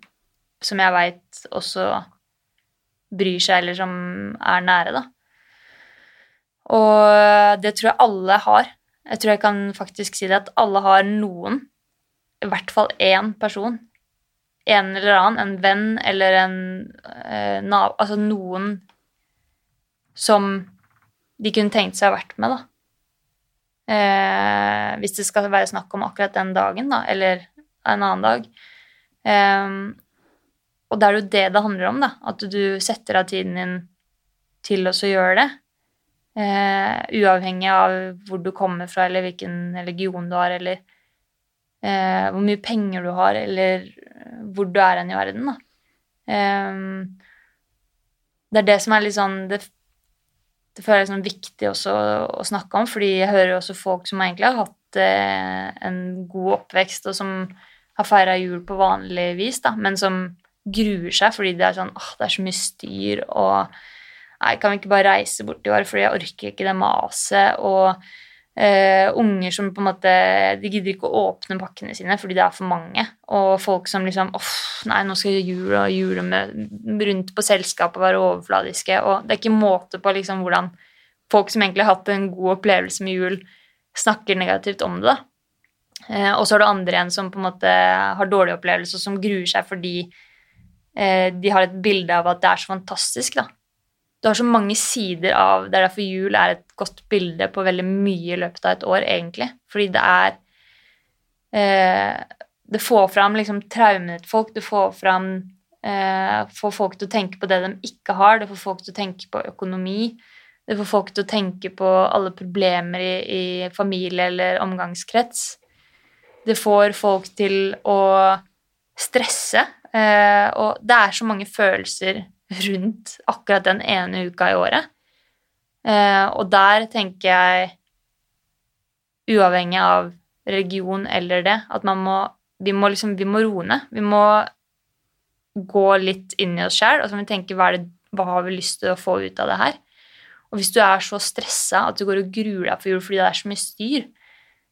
som jeg veit også bryr seg, eller som er nære, da. Og det tror jeg alle har. Jeg tror jeg kan faktisk si det at alle har noen i hvert fall én person. En eller annen, en venn eller en eh, nav... Altså noen som de kunne tenkt seg å ha vært med, da. Eh, hvis det skal være snakk om akkurat den dagen, da, eller en annen dag. Eh, og det er jo det det handler om, da. At du setter av tiden din til å gjøre det. Eh, uavhengig av hvor du kommer fra, eller hvilken religion du har, eller eh, hvor mye penger du har, eller eh, hvor du er hen i verden. Da. Eh, det er det som er litt sånn Det, det føler jeg er sånn viktig også å, snakke om, fordi jeg hører også folk som egentlig har hatt eh, en god oppvekst, og som har feira jul på vanlig vis, da, men som gruer seg fordi det er sånn åh, det er så mye styr, og Nei, kan vi ikke bare reise bort i år, fordi jeg orker ikke det maset. Og Uh, unger som på en måte De gidder ikke å åpne pakkene sine fordi det er for mange. Og folk som liksom Uff, nei, nå skal jula og jule med rundt på selskap og være overfladiske. Og det er ikke måte på liksom hvordan folk som egentlig har hatt en god opplevelse med jul, snakker negativt om det. Uh, og så har du andre igjen som på en måte har dårlig opplevelse, og som gruer seg fordi uh, de har et bilde av at det er så fantastisk. da du har så mange sider av Det er derfor jul er et godt bilde på veldig mye i løpet av et år, egentlig. Fordi det er eh, Det får fram liksom traumene til folk. Det får fram eh, Får folk til å tenke på det de ikke har. Det får folk til å tenke på økonomi. Det får folk til å tenke på alle problemer i, i familie eller omgangskrets. Det får folk til å stresse. Eh, og det er så mange følelser rundt akkurat den ene uka i året. Eh, og der tenker jeg, uavhengig av religion eller det, at man må vi må, liksom, vi må roe ned. Vi må gå litt inn i oss sjæl og så må vi tenke hva, det, hva har vi lyst til å få ut av det her. Og hvis du er så stressa at du går og gruer deg for jul fordi det er så mye styr,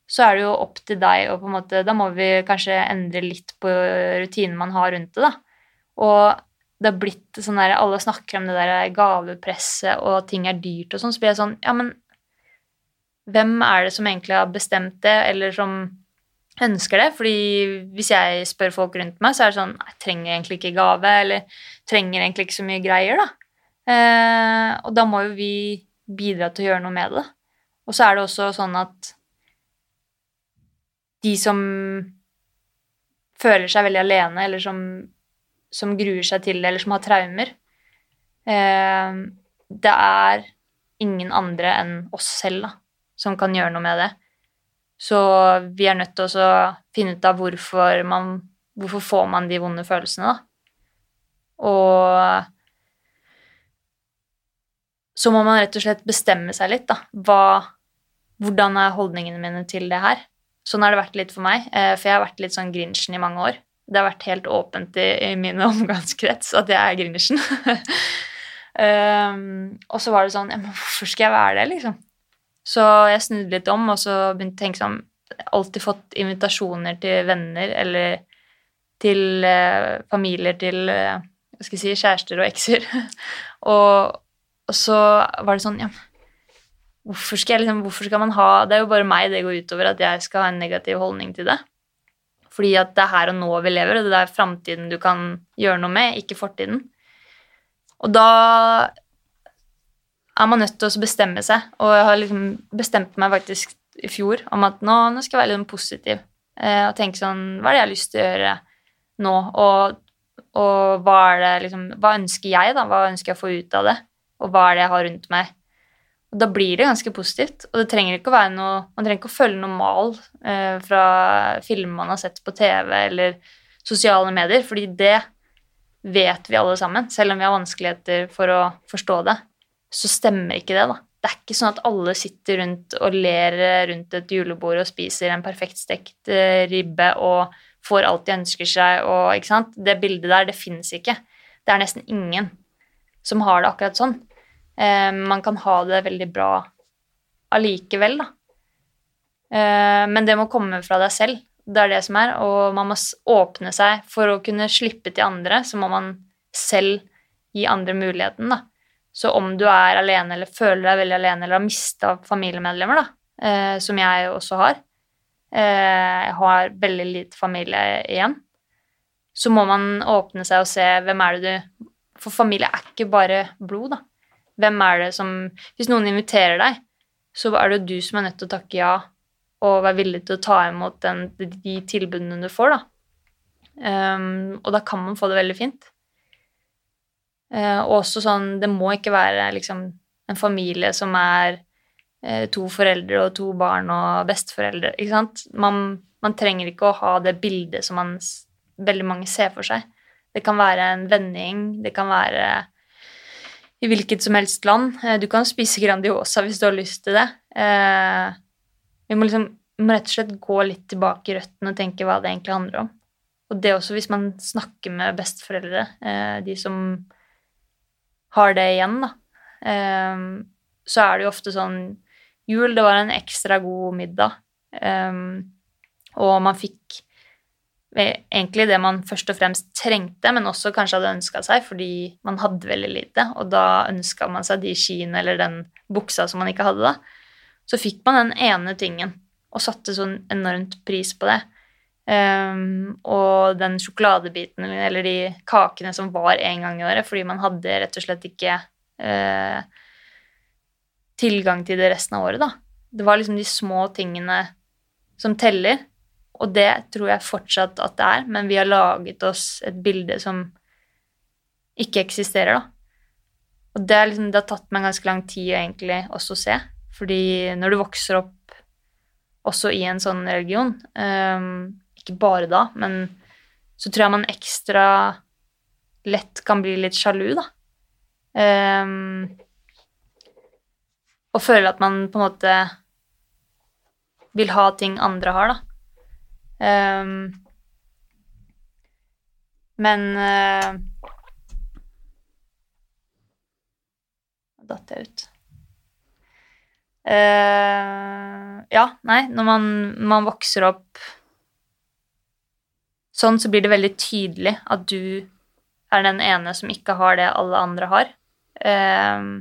så er det jo opp til deg og på en måte Da må vi kanskje endre litt på rutinen man har rundt det, da. Og det har blitt sånn der Alle snakker om det der gavepresset, og ting er dyrt og sånn, så blir jeg sånn Ja, men hvem er det som egentlig har bestemt det, eller som ønsker det. fordi hvis jeg spør folk rundt meg, så er det sånn Jeg trenger egentlig ikke gave, eller trenger egentlig ikke så mye greier, da. Eh, og da må jo vi bidra til å gjøre noe med det. Og så er det også sånn at de som føler seg veldig alene, eller som, som gruer seg til det, eller som har traumer eh, Det er ingen andre enn oss selv da, som kan gjøre noe med det. Så vi er nødt til å finne ut av hvorfor man Hvorfor får man de vonde følelsene, da? Og så må man rett og slett bestemme seg litt, da. Hva, hvordan er holdningene mine til det her? Sånn har det vært litt for meg, eh, for jeg har vært litt sånn Grinchen i mange år. Det har vært helt åpent i, i min omgangskrets at jeg er Grinchen. um, og så var det sånn men Hvorfor skal jeg være det, liksom? Så jeg snudde litt om, og så begynte å tenke sånn Alltid fått invitasjoner til venner eller til eh, familier til eh, hva skal jeg si, kjærester og ekser. og, og, så var det sånn Ja, hvorfor skal, jeg, liksom, hvorfor skal man ha Det er jo bare meg det går utover at jeg skal ha en negativ holdning til det. Fordi at det er her og nå vi lever, og det er framtiden du kan gjøre noe med, ikke fortiden. Og da er man nødt til å bestemme seg. Og jeg har liksom bestemt meg faktisk i fjor om at nå, nå skal jeg være litt sånn positiv eh, og tenke sånn Hva er det jeg har lyst til å gjøre nå? Og, og hva liksom Hva ønsker jeg, da? Hva ønsker jeg å få ut av det? Og hva er det jeg har rundt meg? Da blir det ganske positivt. Og det trenger ikke å være noe Man trenger ikke å følge noe mal eh, fra filmer man har sett på TV eller sosiale medier, fordi det vet vi alle sammen, selv om vi har vanskeligheter for å forstå det så stemmer ikke det, da. Det er ikke sånn at alle sitter rundt og ler rundt et julebord og spiser en perfekt stekt eh, ribbe og får alt de ønsker seg og ikke sant? Det bildet der, det fins ikke. Det er nesten ingen som har det akkurat sånn. Eh, man kan ha det veldig bra allikevel, da. Eh, men det må komme fra deg selv. Det er det som er. Og man må åpne seg for å kunne slippe til andre, så må man selv gi andre muligheten, da. Så om du er alene eller føler deg veldig alene eller har mista familiemedlemmer, da, eh, som jeg også har eh, Jeg har veldig lite familie igjen. Så må man åpne seg og se hvem er det du For familie er ikke bare blod, da. Hvem er det som Hvis noen inviterer deg, så er det jo du som er nødt til å takke ja og være villig til å ta imot den, de tilbudene du får, da. Um, og da kan man få det veldig fint. Og også sånn Det må ikke være liksom en familie som er uh, to foreldre og to barn og besteforeldre. Ikke sant? Man, man, trenger ikke å ha det bildet som man, veldig mange ser for seg. Det kan være en vending, det kan være i hvilket som helst land. Eh, du kan spise Grandiosa hvis du har lyst til det. Vi må liksom vi må rett og slett gå litt tilbake i røttene og tenke hva det egentlig handler om. Og det også hvis man snakker med besteforeldre, de som har det igjen, da, så er det jo ofte sånn Jul, det var en ekstra god middag, og man fikk egentlig det man først og fremst trengte, men også kanskje hadde ønska seg fordi man hadde veldig lite, og da ønska man seg de skiene eller den buksa som man ikke hadde, da. Så fikk man den ene tingen og satte sånn enormt pris på det. Um, og den sjokoladebiten eller de kakene som var en gang i året, fordi man hadde rett og slett ikke uh, tilgang til det resten av året, da. Det var liksom de små tingene som teller, og det tror jeg fortsatt at det er, men vi har laget oss et bilde som ikke eksisterer, da. Og det, liksom, det har tatt meg ganske lang tid egentlig også å se, fordi når du vokser opp også i en sånn religion um, ikke bare da, men så tror jeg man ekstra lett kan bli litt sjalu, da. Um, og føle at man på en måte vil ha ting andre har, da. Um, men uh, datt jeg ut. Uh, ja, nei, når man, man vokser opp Sånn så blir det veldig tydelig at du er den ene som ikke har det alle andre har. Uh,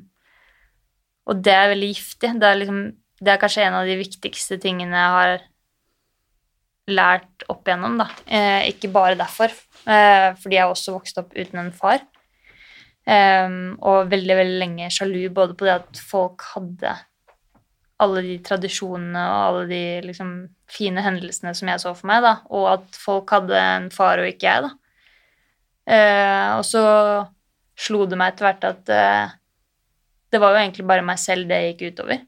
og det er veldig giftig. Det er, liksom, det er, kanskje en av de viktigste tingene jeg har lært opp igjennom, da. Eh, ikke bare derfor, eh, fordi jeg også vokste opp uten en far. Eh, og veldig veldig lenge sjalu både på det at folk hadde alle de tradisjonene og alle de liksom, fine hendelsene som jeg så for meg, da, og at folk hadde en far og ikke jeg. da. Uh, og så slo det meg etter hvert at uh, det var jo egentlig bare meg selv det gikk utover.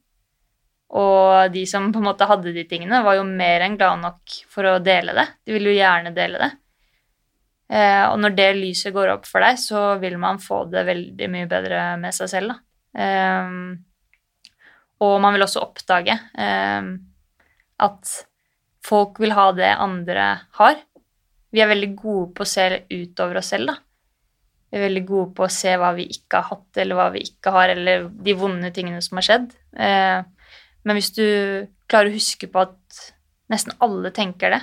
Og de som på en måte hadde de tingene, var jo mer enn glade nok for å dele det. De ville jo gjerne dele det. Eh, og når det lyset går opp for deg, så vil man få det veldig mye bedre med seg selv, da. Eh, og man vil også oppdage eh, at folk vil ha det andre har. Vi er veldig gode på å se utover oss selv, da. Vi er veldig gode på å se hva vi ikke har hatt, eller hva vi ikke har, eller de vonde tingene som har skjedd. Eh, men hvis du klarer å huske på at nesten alle tenker det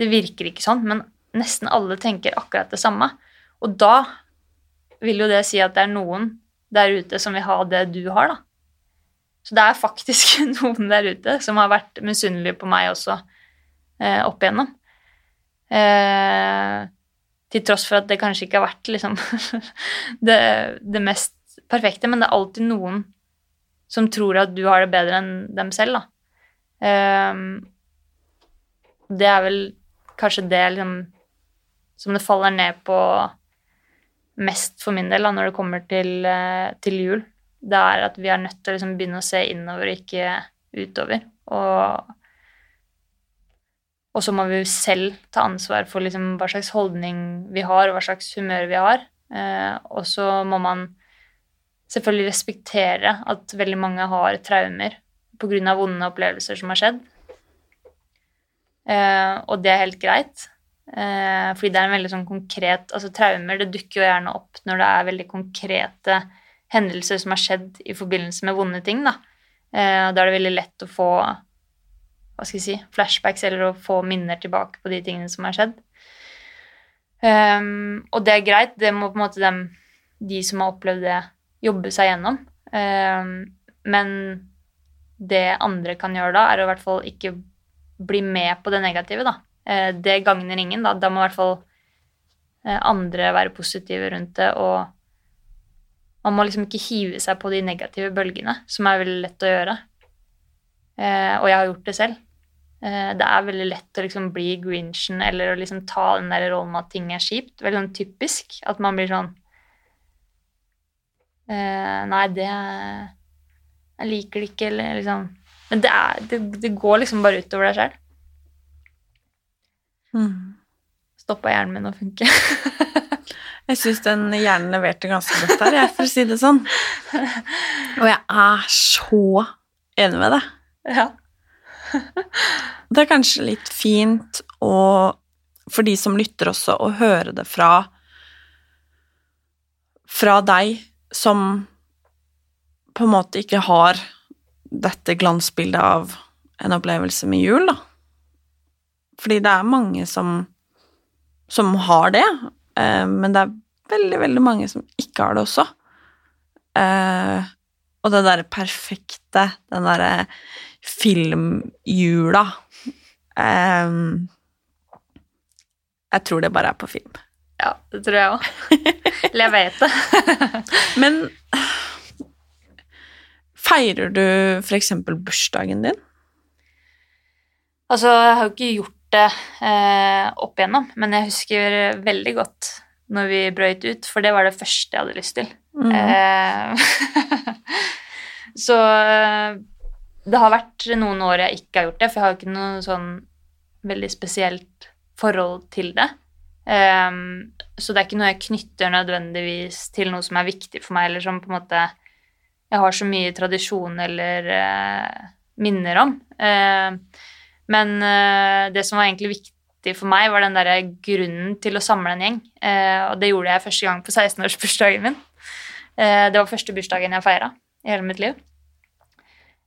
Det virker ikke sånn, men nesten alle tenker akkurat det samme. Og da vil jo det si at det er noen der ute som vil ha det du har, da. Så det er faktisk noen der ute som har vært misunnelige på meg også eh, opp igjennom. Eh, til tross for at det kanskje ikke har vært liksom det, det, mest perfekte, men det er alltid noen som tror at du har det bedre enn dem selv, da. Um, det er vel kanskje det liksom som det faller ned på mest for min del da, når det kommer til, eh, til, jul, det er at vi er nødt til å liksom begynne å se innover, ikke utover. Og, og så må vi selv ta ansvar for liksom hva slags holdning vi har, og hva slags humør vi har. Uh, og så må man selvfølgelig respektere at veldig mange har traumer pga. vonde opplevelser som har skjedd. Eh, og det er helt greit. Eh, fordi det er en veldig sånn konkret Altså traumer det dukker jo gjerne opp når det er veldig konkrete hendelser som har skjedd i forbindelse med vonde ting. Da, eh, da er det veldig lett å få hva skal jeg si, flashbacks eller å få minner tilbake på de tingene som har skjedd. Um, og det er greit. Det må på en måte dem, de som har opplevd det, jobbe seg gjennom. Um, men det andre kan gjøre da, er å i hvert fall ikke bli med på det negative, da. Eh, det gagner ingen. Da, da må i hvert fall eh, andre være positive rundt det, og man må liksom ikke hive seg på de negative bølgene, som er veldig lett å gjøre. Eh, og jeg har gjort det selv. Det er veldig lett å liksom bli grinchen eller å liksom ta den der rollen med at ting er kjipt. Veldig sånn typisk at man blir sånn Nei, det Jeg liker det ikke, eller liksom Men det, er, det, det går liksom bare utover deg sjøl. Mm. Stoppa hjernen min å funke. jeg syns den hjernen leverte ganske godt der, jeg, for å si det sånn. Og jeg er så enig med deg. Ja. det er kanskje litt fint å, for de som lytter også, å høre det fra fra deg som på en måte ikke har dette glansbildet av en opplevelse med jul, da. Fordi det er mange som, som har det, eh, men det er veldig, veldig mange som ikke har det også. Eh, og det derre perfekte, den derre filmjula eh, Jeg tror det bare er på film. Ja, det tror jeg òg. Eller jeg vet det. men feirer du eksempel bursdagen din? Altså, jeg har jo ikke gjort det eh, opp igjennom, men jeg husker veldig godt når vi brøyt ut, for det var det første jeg hadde lyst til. Mm. Eh, så eh, det har vært noen år jeg ikke har gjort det, for jeg har ikke noe sånn veldig spesielt forhold til det. Um, så det er ikke noe jeg knytter nødvendigvis til noe som er viktig for meg, eller som på en måte jeg har så mye tradisjon eller uh, minner om. Uh, men uh, det som var egentlig viktig for meg, var den der grunnen til å samle en gjeng. Uh, og det gjorde jeg første gang på 16-årsbursdagen min. Det var første bursdagen jeg feira i hele mitt liv.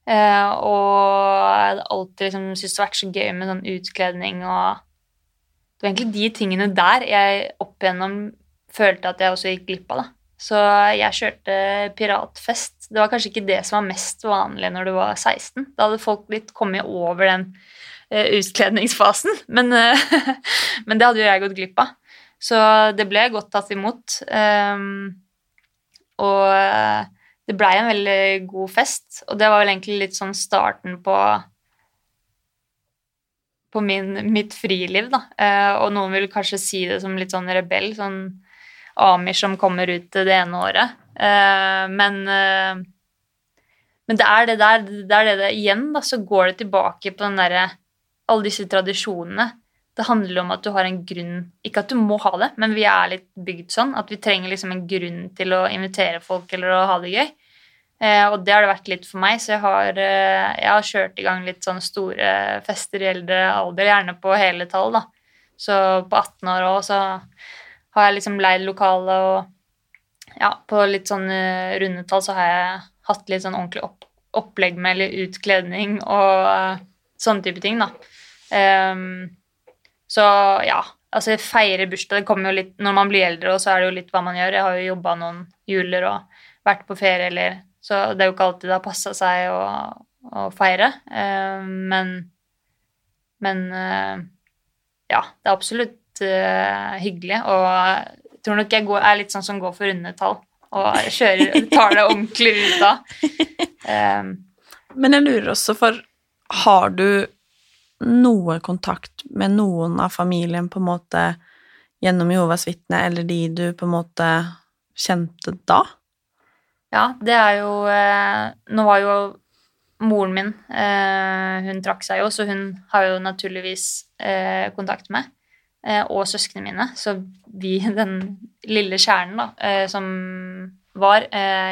og jeg hadde alltid liksom syntes det har vært så gøy med sånn utkledning og Det var egentlig de tingene der jeg opp igjennom følte at jeg også gikk glipp av. da. Så jeg kjørte piratfest. Det var kanskje ikke det som var mest vanlig når du var 16. Da hadde folk litt kommet over den uh, utkledningsfasen. Men, uh, men, det hadde jo jeg gått glipp av. Så det ble godt tatt imot. Um, og uh, det blei en veldig god fest, og det var vel egentlig litt sånn starten på på min, mitt friliv, da. og noen vil kanskje si det som litt sånn rebell. sånn Amish som kommer ut det ene året. Uh, men, uh, men det er det der, det er det, det igjen, da, så går det tilbake på den derre Alle disse tradisjonene. Det handler om at du har en grunn Ikke at du må ha det, men vi er litt bygd sånn at vi trenger liksom en grunn til å invitere folk eller å ha det gøy. Uh, og det har det vært litt for meg, så jeg har, jeg har kjørt i gang litt sånn store fester i eldre alder, gjerne på hele tall, da. Så på 18 år òg, så har jeg liksom leid lokale, og ja, på litt sånn uh, rundetall så har jeg hatt litt sånn ordentlig opp, opplegg med eller utkledning og uh, sånne type ting, da. Um, så ja, altså feire bursdag det kommer jo litt Når man blir eldre, og så er det jo litt hva man gjør. Jeg har jo jobba noen juler og vært på ferie, eller Så det er jo ikke alltid det har passa seg å, å feire. Uh, men Men uh, ja, det er absolutt uh, hyggelig. Og jeg tror nok jeg går, er litt sånn som går for runde tall og kjører, tar det ordentlig ut. Um, Men jeg lurer også for Har du noe kontakt med noen av familien på en måte gjennom Jehovas vitne, eller de du på en måte kjente da? Ja, det er jo eh, Nå var jo moren min eh, Hun trakk seg jo, så hun har jo naturligvis eh, kontakt med. Og søsknene mine. Så vi, den lille kjernen da, som var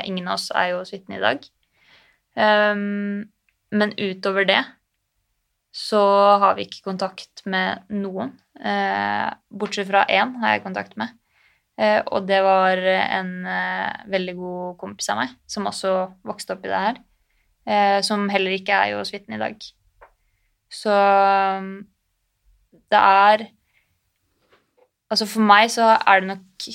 Ingen av oss er jo vitne i dag. Ehm, men utover det så har vi ikke kontakt med noen. Bortsett fra én har jeg kontakt med. Og det var en veldig god kompis av meg, som også vokste opp i det her. Som heller ikke er jo oss vitne i dag. Så det er Altså for meg så er det nok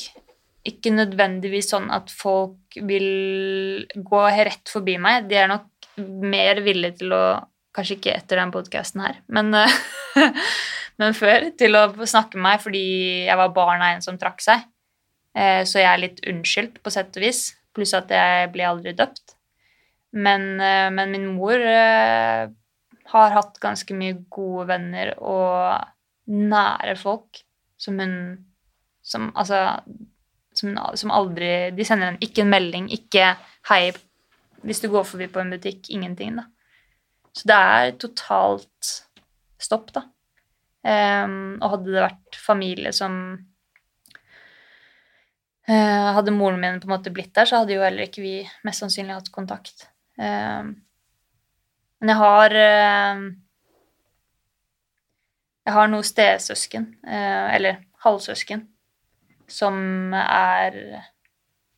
ikke nødvendigvis sånn at folk vil gå rett forbi meg. De er nok mer villige til å Kanskje ikke etter den podkasten her, men, men, før. Til å snakke med meg fordi jeg var barn av en som trakk seg. Eh, så jeg er litt unnskyldt, på sett og vis. Pluss at jeg ble aldri døpt. Men, eh, men min mor eh, har hatt ganske mye gode venner og nære folk som hun som, altså, som, som aldri De sender en, ikke en melding, ikke 'hei' hvis du går forbi på en butikk. Ingenting, da. Så det er totalt stopp, da. Um, og hadde det vært familie som Hadde moren min på en måte blitt der, så hadde jo heller ikke vi mest sannsynlig hatt kontakt. Um, men jeg har uh, jeg har noen stesøsken, eh, eller halvsøsken, som er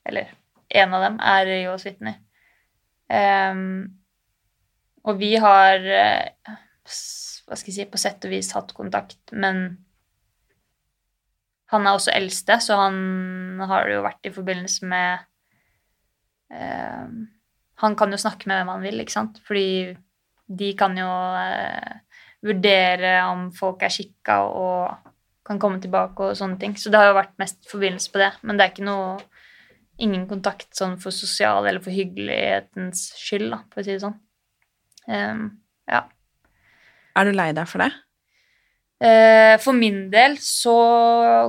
Eller en av dem er Jehovas vitner. Og vi har eh, hva skal jeg si, på sett og vis hatt kontakt, men han er også eldste, så han har jo vært i forbindelse med eh, Han kan jo snakke med hvem han vil, ikke sant? Fordi de kan jo eh, vurdere om folk er skikka og kan komme tilbake og sånne ting. Så det har jo vært mest forbindelse på det. Men det er ikke noe Ingen kontakt sånn for sosial eller for hyggelighetens skyld, da, for å si det sånn. Um, ja. Er du lei deg for det? Uh, for min del så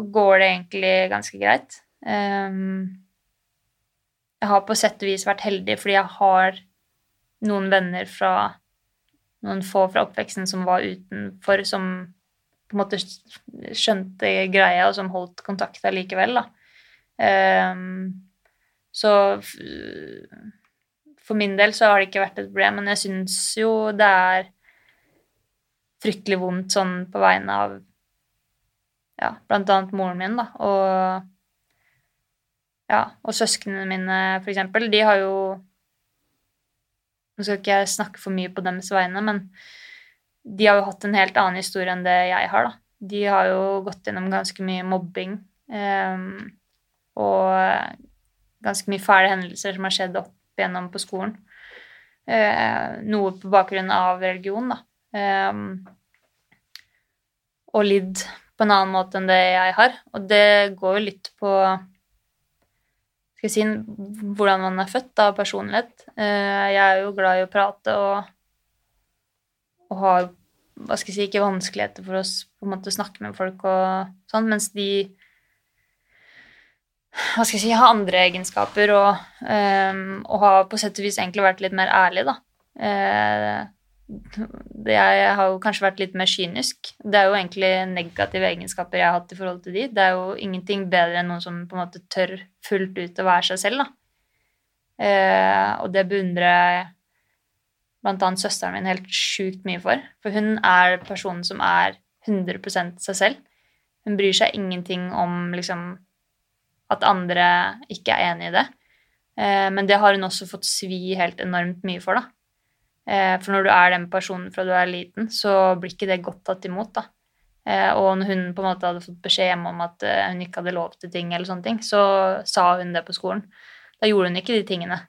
går det egentlig ganske greit. Um, jeg har på sett og vis vært heldig fordi jeg har noen venner fra noen få fra oppveksten som var utenfor, som på en måte skjønte greia, og som holdt kontakt likevel, da. Um, så for min del så har det ikke vært et problem, men jeg syns jo det er fryktelig vondt sånn på vegne av ja, blant annet moren min, da, og ja, og søsknene mine, for eksempel, de har jo nå skal ikke jeg snakke for mye på deres vegne, men de har jo hatt en helt annen historie enn det jeg har, da. De har jo gått gjennom ganske mye mobbing. Um, og ganske mye fæle hendelser som har skjedd opp igjennom på skolen. Uh, noe på bakgrunn av religion, da. Eh, og lidd på en annen måte enn det jeg har. Og det går jo litt på skal jeg si, hvordan man er født av personlighet. Eh, jeg er jo glad i å prate og, og har hva skal jeg si, ikke vanskeligheter for å på en måte snakke med folk og sånn, mens de hva skal jeg si, har andre egenskaper og, um, og har på sett og vis egentlig vært litt mer ærlig, da. Uh, det, jeg har jo kanskje vært litt mer kynisk. Det er jo egentlig negative egenskaper jeg har hatt i forhold til de. Det er jo ingenting bedre enn noen som på en måte tør fullt ut å være seg selv, da. Eh, og det beundrer jeg blant annet søsteren min helt sjukt mye for. For hun er personen som er 100 seg selv. Hun bryr seg ingenting om liksom at andre ikke er enig i det. Uh, men det har hun også fått svi helt enormt mye for, da. Eh, for når du er den personen fra du er liten, så blir ikke det godt tatt imot, da. Eh, og når hun på en måte hadde fått beskjed hjemme om at eh, hun ikke hadde lov til ting, eller sånne ting, så sa hun det på skolen. Da gjorde hun ikke de tingene.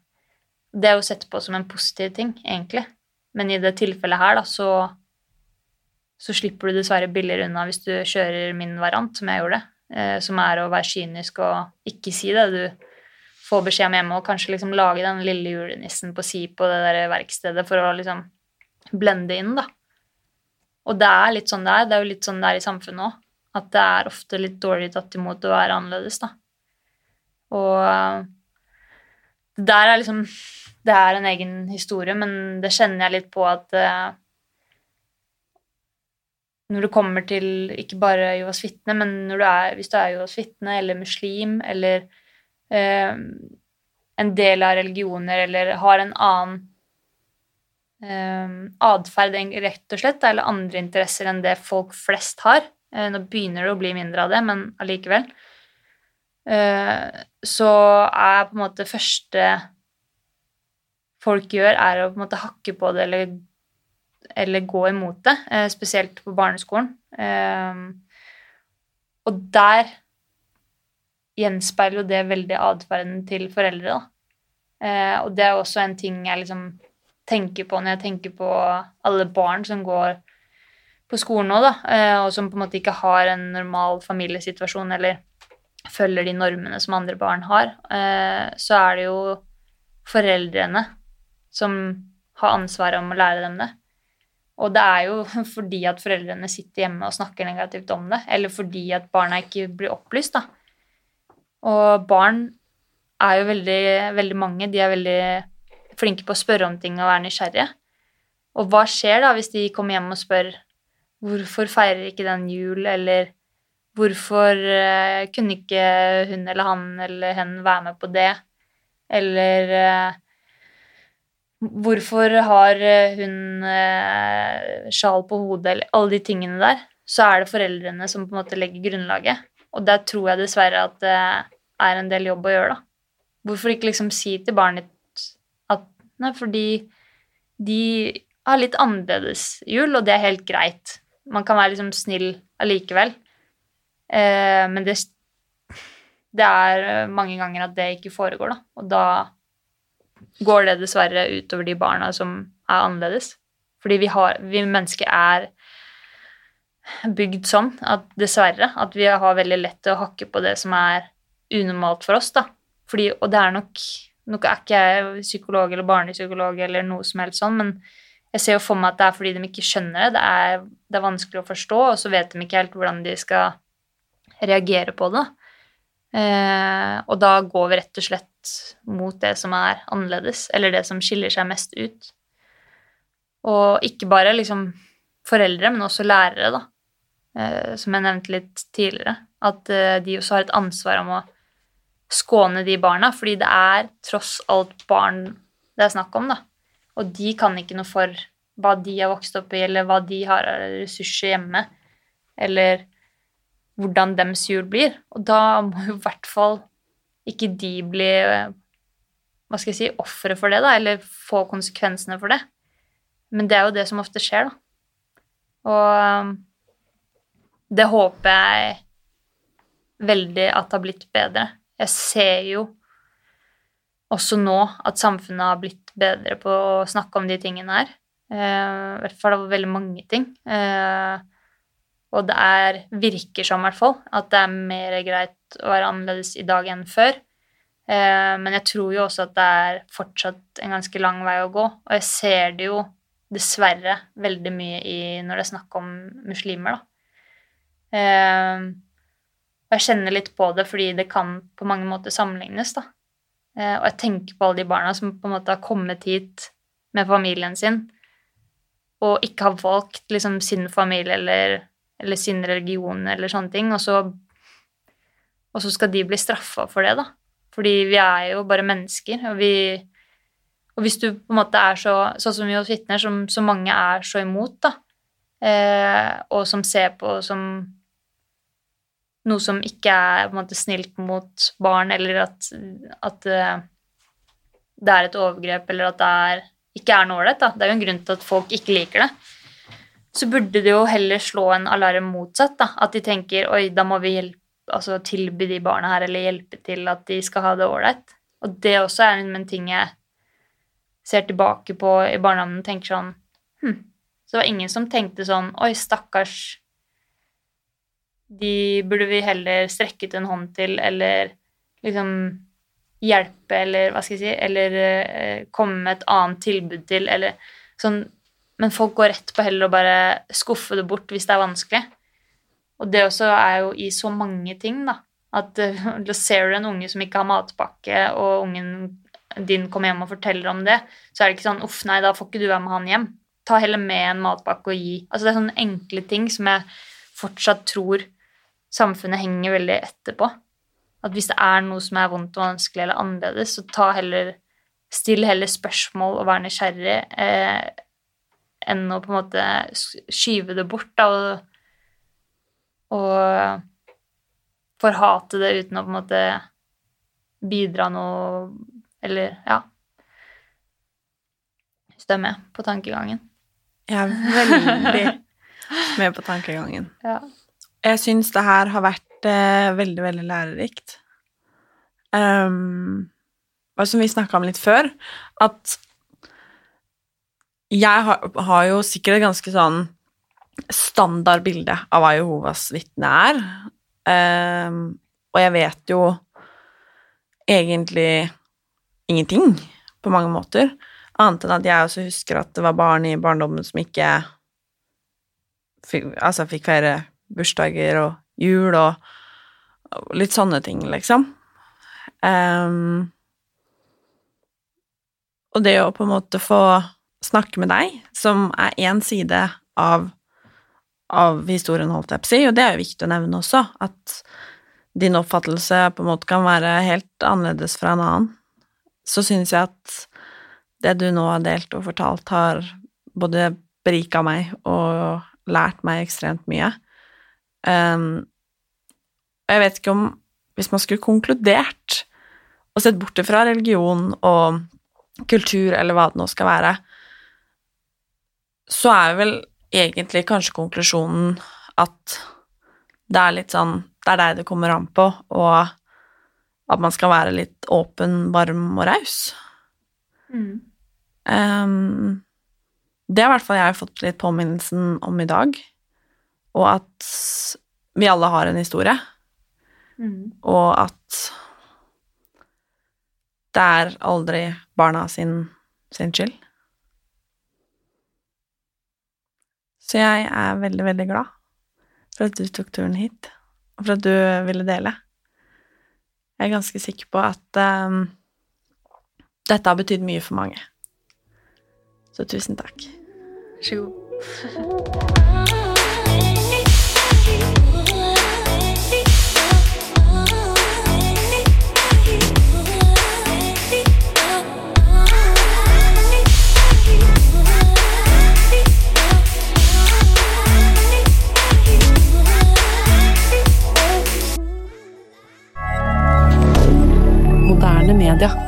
Det er jo sett på som en positiv ting, egentlig. Men i det tilfellet her, da, så så slipper du dessverre billigere unna hvis du kjører min variant, som jeg gjorde, som er å være kynisk og ikke si det du få beskjed om hjemme og kanskje liksom lage den lille julenissen på si på det der verkstedet for å liksom blende inn, da. Og det er litt sånn det er. Det er jo litt sånn det er i samfunnet òg. At det er ofte litt dårlig tatt imot å være annerledes, da. Og det der er liksom Det er en egen historie, men det kjenner jeg litt på at uh, når det kommer til ikke bare Jovas vitne, men du er, hvis du er Jovas vitne eller muslim eller eh, en del av religioner eller har en annen eh, atferd, rett og slett, eller andre interesser enn det folk flest har. Eh, nå begynner det å bli mindre av det, men allikevel. Eh, så er på en måte første folk gjør, er å på en måte hakke på det eller, eller gå imot det, eh, spesielt på barneskolen. Eh, og der gjenspeiler jo det veldig atferden til foreldre. Eh, og det er også en ting jeg liksom tenker på når jeg tenker på alle barn som går på skolen nå, da, eh, og som på en måte ikke har en normal familiesituasjon eller følger de normene som andre barn har, eh, så er det jo foreldrene som har ansvaret om å lære dem det. Og det er jo fordi at foreldrene sitter hjemme og snakker negativt om det, eller fordi at barna ikke blir opplyst, da. Og barn er jo veldig, veldig mange. De er veldig flinke på å spørre om ting og være nysgjerrige. Og hva skjer da hvis de kommer hjem og spør hvorfor feirer ikke den jul, eller hvorfor uh, kunne ikke hun eller han eller hen være med på det, eller uh, hvorfor har hun uh, sjal på hodet, eller alle de tingene der, så er det foreldrene som på en måte legger grunnlaget. Og der tror jeg dessverre at er en del jobb å gjøre, da. Hvorfor ikke liksom si til barnet ditt at Nei, fordi de har litt annerledes jul, og det er helt greit. Man kan være liksom snill allikevel. Eh, men det, det er mange ganger at det ikke foregår, da. Og da går det dessverre utover de barna som er annerledes. Fordi vi, har, vi mennesker er bygd sånn at dessverre at vi har veldig lett til å hakke på det som er unormalt for oss, da. Fordi, og det er nok Nå er ikke jeg psykolog eller barnepsykolog eller noe som helst sånn, men jeg ser jo for meg at det er fordi de ikke skjønner det. Det er, det er vanskelig å forstå, og så vet de ikke helt hvordan de skal reagere på det. Eh, og da går vi rett og slett mot det som er annerledes, eller det som skiller seg mest ut. Og ikke bare liksom foreldre, men også lærere, da. Eh, som jeg nevnte litt tidligere. At eh, de også har et ansvar om å skåne de barna, fordi det er tross alt barn det er snakk om, da. Og de kan ikke noe for hva de har vokst opp i, eller hva de har av ressurser hjemme, eller hvordan dems jul blir. Og da må jo i hvert fall ikke de bli hva skal jeg si, ofre for det, da, eller få konsekvensene for det. Men det er jo det som ofte skjer, da. Og det håper jeg veldig at det har blitt bedre. Jeg ser jo også nå at samfunnet har blitt bedre på å snakke om de tingene her. Eh, I hvert fall av veldig mange ting. Eh, og det er, virker som, i hvert fall, at det er mer greit å være annerledes i dag enn før. Eh, men jeg tror jo også at det er fortsatt en ganske lang vei å gå. Og jeg ser det jo dessverre veldig mye i når det er snakk om muslimer, da. Jeg kjenner litt på det fordi det kan på mange måter sammenlignes, da. Eh, og jeg tenker på alle de barna som på en måte har kommet hit med familien sin, og ikke har valgt liksom sin familie eller, eller sin religion eller sånne ting, og så, og så skal de bli straffa for det, da. Fordi vi er jo bare mennesker, og vi Og hvis du på en måte er så Sånn som vi hos vitner, som så mange er så imot, da, eh, og som ser på som noe som ikke er på en måte snilt mot barn, eller at, at uh, det er et overgrep, eller at det er, ikke er noe ålreit. Det er jo en grunn til at folk ikke liker det. Så burde det jo heller slå en alarm motsatt. da, At de tenker oi, da må vi hjelpe, altså, tilby de barna her, eller hjelpe til at de skal ha det ålreit. Og det også er en ting jeg ser tilbake på i barndommen og tenker sånn hm, Så det var ingen som tenkte sånn Oi, stakkars de burde vi heller strekke ut en hånd til, eller liksom hjelpe, eller hva skal jeg si, eller eh, komme med et annet tilbud til, eller sånn Men folk går rett på heller å bare skuffe det bort hvis det er vanskelig. Og det også er jo i så mange ting, da. At uh, ser du en unge som ikke har matpakke, og ungen din kommer hjem og forteller om det, så er det ikke sånn 'uff, nei, da får ikke du være med han hjem'. Ta heller med en matpakke og gi. Altså det er sånne enkle ting som jeg fortsatt tror samfunnet henger veldig etterpå. At hvis det er noe som er vondt og vanskelig eller annerledes, så ta heller Still heller spørsmål og vær nysgjerrig eh, enn å på en måte skyve det bort da, og, og forhate det uten å på en måte bidra noe Eller ja. Hvis du er med på tankegangen. Jeg er veldig med på tankegangen. Ja. Jeg syns det her har vært eh, veldig, veldig lærerikt. Um, og som vi snakka om litt før, at jeg har, har, jo sikkert et ganske sånn standard bilde av hva Jehovas vitne er. Um, og jeg vet jo egentlig ingenting, på mange måter. Annet enn at jeg også husker at det var barn i barndommen som ikke fikk, altså fikk feire bursdager og jul og, litt sånne ting, liksom. Um, og det å på en måte få snakke med deg, som er én side av, av historien, holdt jeg på å si, og det er jo viktig å nevne også, at din oppfattelse på en måte kan være helt annerledes fra en annen, så synes jeg at det du nå har delt og fortalt, har både berika meg og lært meg ekstremt mye. Um, jeg vet ikke om Hvis man skulle konkludert og sett bort fra religion og kultur, eller hva det nå skal være, så er vel egentlig kanskje konklusjonen at det er litt sånn Det er deg det kommer an på, og at man skal være litt åpen, varm og raus. Mm. Um, det har i hvert fall jeg fått litt påminnelsen om i dag og at vi alle har en historie, mm. og at det er aldri barna sin, sin skyld. Så jeg er veldig, veldig glad for at du tok turen hit, og for at du ville dele. Jeg er ganske sikker på at um, dette har betydd mye for mange. Så tusen takk. Vær så god. Neanderthal.